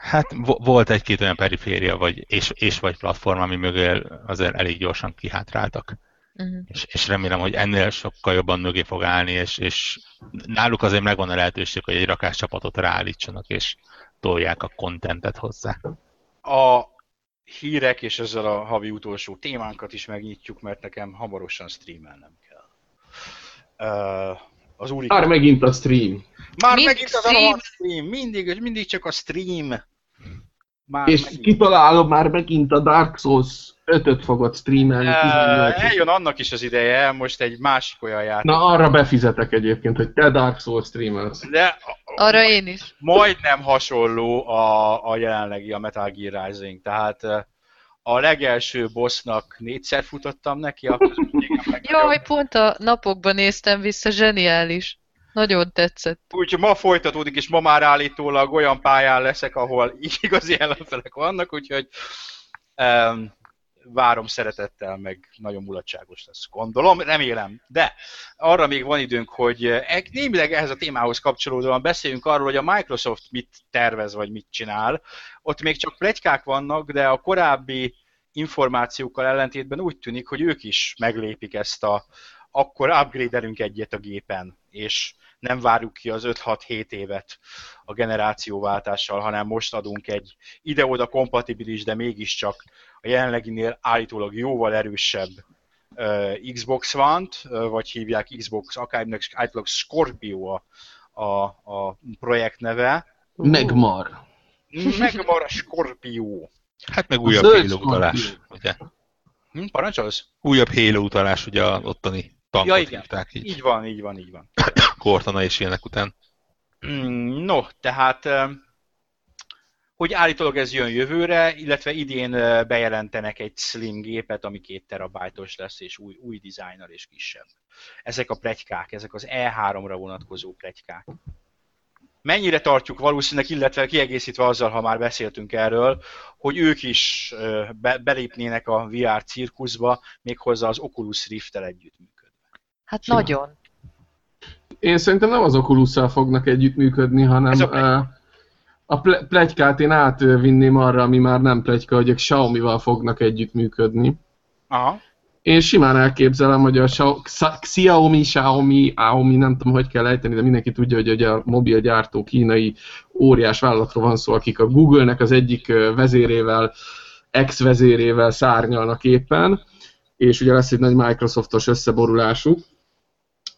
hát vo- volt egy-két olyan periféria, vagy, és, és vagy platform, ami mögé azért elég gyorsan kihátráltak. uh-huh. És, és remélem, hogy ennél sokkal jobban mögé fog állni, és, és náluk azért megvan a lehetőség, hogy egy rakás csapatot ráállítsanak, és tolják a kontentet hozzá. A hírek és ezzel a havi utolsó témánkat is megnyitjuk, mert nekem hamarosan streamelnem kell. Uh, az úri... Már megint a stream. Már Mind megint az a stream. Mindig, mindig csak a stream. Már És megint. kitalálom már megint a Dark Souls 5-öt fogod streamelni. Uh, 18 eljön annak is az ideje, most egy másik olyan játék. Na arra befizetek egyébként, hogy te Dark Souls streamelsz. De arra én is. majdnem hasonló a, a jelenlegi a Metal Gear Rising. Tehát eh, a legelső bossnak négyszer futottam neki, akkor Jaj, pont a napokban néztem vissza, zseniális. Nagyon tetszett. Úgyhogy ma folytatódik, és ma már állítólag olyan pályán leszek, ahol igazi ellenfelek vannak, úgyhogy um, várom szeretettel, meg nagyon mulatságos lesz, gondolom, remélem. De arra még van időnk, hogy eh, némileg ehhez a témához kapcsolódóan beszéljünk arról, hogy a Microsoft mit tervez, vagy mit csinál. Ott még csak plegykák vannak, de a korábbi információkkal ellentétben úgy tűnik, hogy ők is meglépik ezt a akkor upgrade-elünk egyet a gépen, és nem várjuk ki az 5-6-7 évet a generációváltással, hanem most adunk egy ide-oda kompatibilis, de mégiscsak a jelenleginél állítólag jóval erősebb uh, Xbox One-t, uh, vagy hívják Xbox, akárminek állítólag Scorpio a, a, a projekt neve. Megmar. Megmar a Scorpio. Hát meg újabb Halo utalás, ugye? Hm, parancsolsz? Újabb Halo utalás, ugye a ottani tankot Ja, igen. hívták így. Így van, így van, így van. Cortana és ilyenek után. Mm, No, tehát hogy állítólag ez jön jövőre, illetve idén bejelentenek egy slim gépet, ami két terabájtos lesz, és új, új dizájnnal és kisebb. Ezek a pletykák, ezek az E3-ra vonatkozó pletykák. Mennyire tartjuk valószínűleg, illetve kiegészítve azzal, ha már beszéltünk erről, hogy ők is be, belépnének a VR cirkuszba, méghozzá az Oculus Rift-tel együttműködve. Hát Simán. nagyon. Én szerintem nem az oculus fognak együttműködni, hanem Ez a a, ple- plegykát én átvinném arra, ami már nem plegyka, hogy a Xiaomi-val fognak együttműködni. Aha. Én simán elképzelem, hogy a Xiaomi, Xiaomi, Xiaomi, nem tudom, hogy kell ejteni, de mindenki tudja, hogy a mobilgyártó kínai óriás vállalatról van szó, akik a Google-nek az egyik vezérével, ex-vezérével szárnyalnak éppen, és ugye lesz egy nagy Microsoftos összeborulásuk.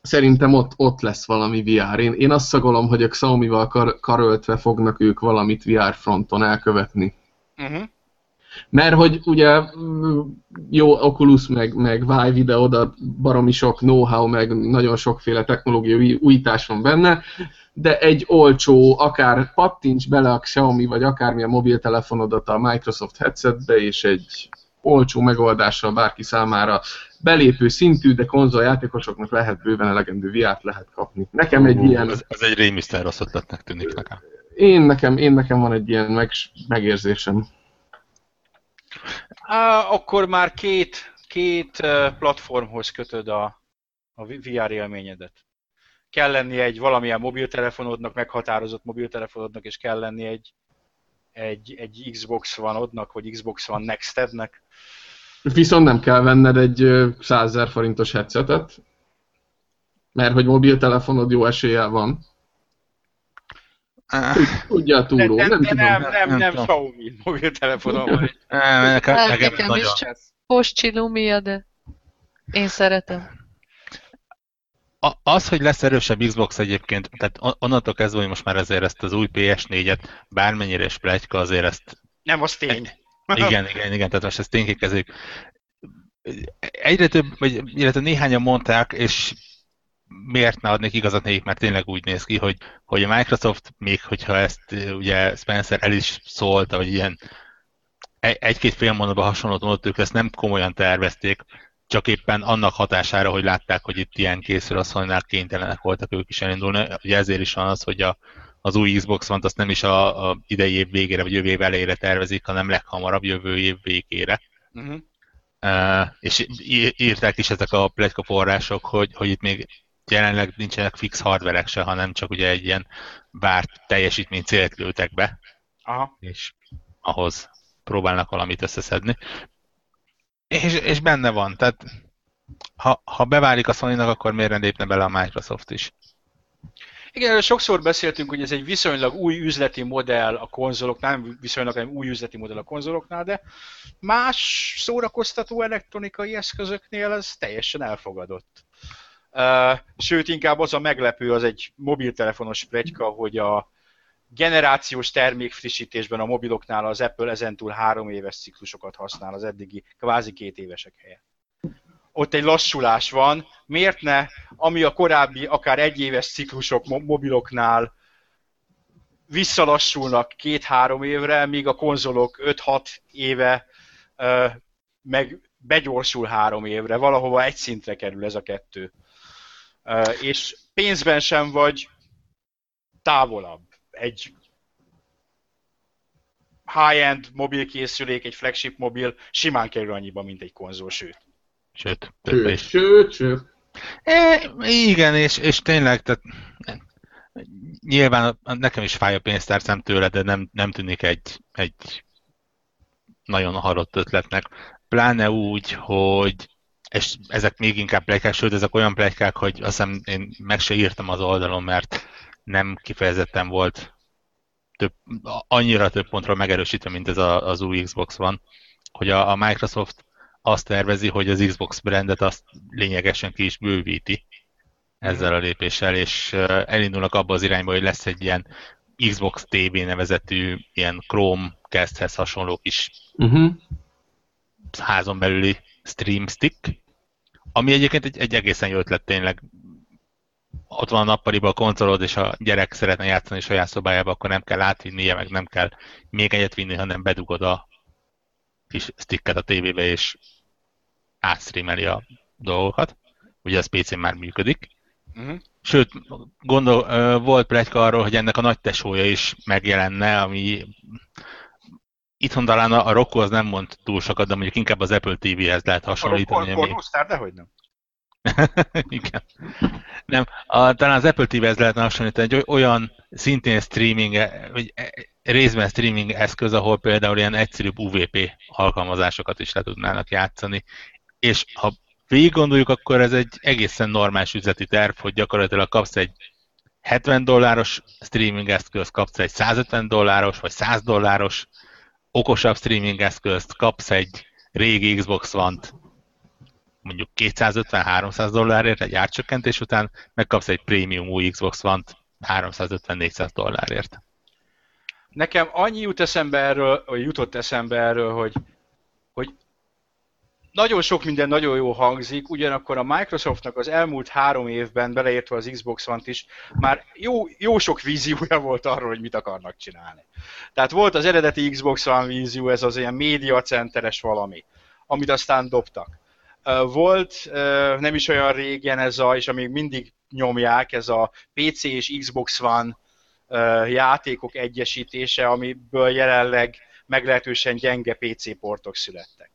Szerintem ott, ott lesz valami VR. Én, én azt szagolom, hogy a Xiaomi-val kar, karöltve fognak ők valamit VR fronton elkövetni. Uh-huh. Mert hogy ugye jó Oculus meg, meg Vive ide oda baromi sok know-how, meg nagyon sokféle technológiai újítás van benne, de egy olcsó, akár pattints bele a Xiaomi, vagy akármilyen mobiltelefonodat a Microsoft headsetbe, és egy olcsó megoldással bárki számára belépő szintű, de konzoljátékosoknak lehet bőven elegendő viát lehet kapni. Nekem egy ilyen... Ez, ez egy rémisztán rossz ötletnek tűnik nekem. Én nekem, én nekem van egy ilyen meg, megérzésem. Uh, akkor már két, két platformhoz kötöd a, a VR élményedet. Kell lenni egy valamilyen mobiltelefonodnak, meghatározott mobiltelefonodnak, és kell lenni egy, egy, egy Xbox One-odnak, vagy Xbox One Next-ednek. Viszont nem kell venned egy 100 000 forintos headsetet, mert hogy mobiltelefonod jó eséllyel van. Tudja a túró, nem, nem, nem, nem, nem, nem, Xiaomi mobiltelefonom van. Nekem is csak Post Lumia, de én szeretem. A, az, hogy lesz erősebb Xbox egyébként, tehát onnantól kezdve, hogy most már ezért ezt az új PS4-et bármennyire is plegyka, azért ezt... Nem, az tény. Igen, igen, igen, tehát most ezt ténykékezik. Egyre több, vagy illetve néhányan mondták, és miért ne adnék igazat nekik, mert tényleg úgy néz ki, hogy, hogy a Microsoft, még hogyha ezt ugye Spencer el is szólta, hogy ilyen egy-két fél mondatban hasonlót mondott, ők ezt nem komolyan tervezték, csak éppen annak hatására, hogy látták, hogy itt ilyen készül, asszonynál kénytelenek voltak ők is elindulni. Ugye ezért is van az, hogy a, az új Xbox van, azt nem is a, a idei év végére, vagy jövő év elejére tervezik, hanem leghamarabb jövő év végére. Uh-huh. Uh, és írták is ezek a pletyka források, hogy, hogy itt még jelenleg nincsenek fix hardverek se, hanem csak ugye egy ilyen várt teljesítmény célt lőtek be, Aha. és ahhoz próbálnak valamit összeszedni. És, és benne van, tehát ha, ha beválik a sony akkor miért nem lépne bele a Microsoft is? Igen, erről sokszor beszéltünk, hogy ez egy viszonylag új üzleti modell a konzoloknál, nem viszonylag nem új üzleti modell a konzoloknál, de más szórakoztató elektronikai eszközöknél ez teljesen elfogadott. Sőt, inkább az a meglepő, az egy mobiltelefonos plegyka, hogy a generációs termékfrissítésben a mobiloknál az Apple ezentúl három éves ciklusokat használ az eddigi kvázi két évesek helyett. Ott egy lassulás van. Miért ne, ami a korábbi akár egy éves ciklusok mobiloknál visszalassulnak két-három évre, míg a konzolok 5-6 éve meg begyorsul három évre, valahova egy szintre kerül ez a kettő és pénzben sem vagy távolabb. Egy high-end mobilkészülék, egy flagship mobil simán kerül annyiba, mint egy konzol, sőt. Sőt, sőt, sőt, sőt. É, igen, és, és tényleg, tehát nyilván nekem is fáj a pénztárcám tőle, de nem, nem tűnik egy, egy nagyon halott ötletnek. Pláne úgy, hogy és ezek még inkább plegykák, sőt, ezek olyan plegykák, hogy azt hiszem én meg se írtam az oldalon, mert nem kifejezetten volt több, annyira több pontról megerősítve, mint ez a, az új Xbox van, hogy a, a Microsoft azt tervezi, hogy az Xbox brandet azt lényegesen ki is bővíti ezzel a lépéssel, és elindulnak abba az irányba, hogy lesz egy ilyen Xbox TV nevezetű ilyen Chromecasthez hasonló kis uh-huh. házon belüli Stream Stick, ami egyébként egy, egy egészen jó ötlet tényleg. Ott van a nappaliban a konzolod, és a gyerek szeretne játszani saját szobájába, akkor nem kell átvinnie, meg nem kell még egyet vinni, hanem bedugod a kis sticket a tévébe, és átstreameli a dolgokat. Ugye az PC-n már működik. Uh-huh. Sőt, gondol, volt plegyka arról, hogy ennek a nagy tesója is megjelenne, ami itthon talán a, az nem mond túl sokat, de mondjuk inkább az Apple TV-hez lehet hasonlítani. A Roku ami... dehogy nem. Igen. Nem, a, talán az Apple TV-hez lehetne hasonlítani egy olyan szintén streaming, vagy részben streaming eszköz, ahol például ilyen egyszerűbb UVP alkalmazásokat is le tudnának játszani. És ha végig gondoljuk, akkor ez egy egészen normális üzleti terv, hogy gyakorlatilag kapsz egy 70 dolláros streaming eszközt, kapsz egy 150 dolláros vagy 100 dolláros okosabb streaming eszközt, kapsz egy régi Xbox One-t mondjuk 250-300 dollárért egy árcsökkentés után, megkapsz egy prémium új Xbox One-t 350-400 dollárért. Nekem annyi jut eszembe erről, vagy jutott eszembe erről, hogy, hogy nagyon sok minden nagyon jó hangzik, ugyanakkor a Microsoftnak az elmúlt három évben, beleértve az Xbox One-t is, már jó, jó sok víziója volt arról, hogy mit akarnak csinálni. Tehát volt az eredeti Xbox One vízió, ez az ilyen médiacenteres valami, amit aztán dobtak. Volt nem is olyan régen ez a, és amíg mindig nyomják, ez a PC és Xbox One játékok egyesítése, amiből jelenleg meglehetősen gyenge PC portok születtek.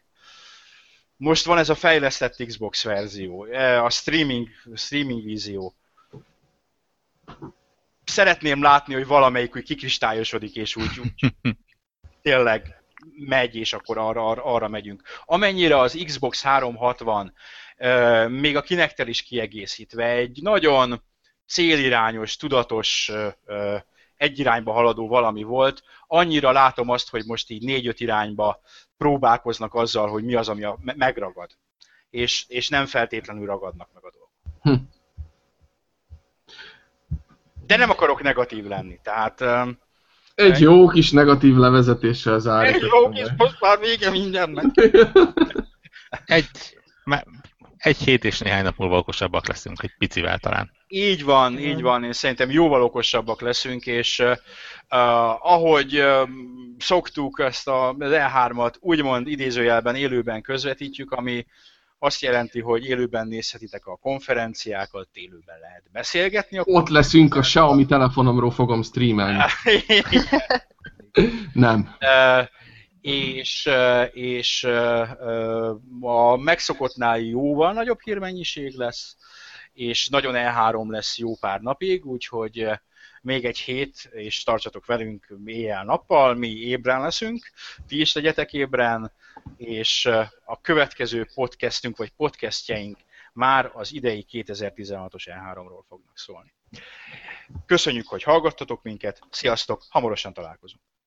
Most van ez a fejlesztett Xbox verzió, a streaming, streaming vízió. Szeretném látni, hogy valamelyik úgy kikristályosodik, és úgy, úgy tényleg megy, és akkor arra, arra, arra megyünk. Amennyire az Xbox 360 még a kinektel is kiegészítve egy nagyon célirányos, tudatos, egy irányba haladó valami volt. Annyira látom azt, hogy most így négy-öt irányba próbálkoznak azzal, hogy mi az, ami a, megragad. És, és nem feltétlenül ragadnak meg a dolgok. Hm. De nem akarok negatív lenni, tehát... Egy jó kis negatív levezetéssel zárjuk. Egy jó kis, most már vége mindennek. egy, egy hét és néhány nap múlva okosabbak leszünk, egy picivel talán. Így van, így van, én szerintem jóval okosabbak leszünk, és uh, ahogy uh, szoktuk ezt a, az E3-at úgymond idézőjelben élőben közvetítjük, ami azt jelenti, hogy élőben nézhetitek a konferenciákat, élőben lehet beszélgetni. Ott leszünk, a Xiaomi telefonomról fogom streamelni. Nem. Uh, és, és a megszokottnál jóval nagyobb hírmennyiség lesz, és nagyon E3 lesz jó pár napig, úgyhogy még egy hét, és tartsatok velünk éjjel-nappal, mi ébren leszünk, ti is legyetek ébren, és a következő podcastünk, vagy podcastjeink már az idei 2016-os E3-ról fognak szólni. Köszönjük, hogy hallgattatok minket, sziasztok, hamarosan találkozunk!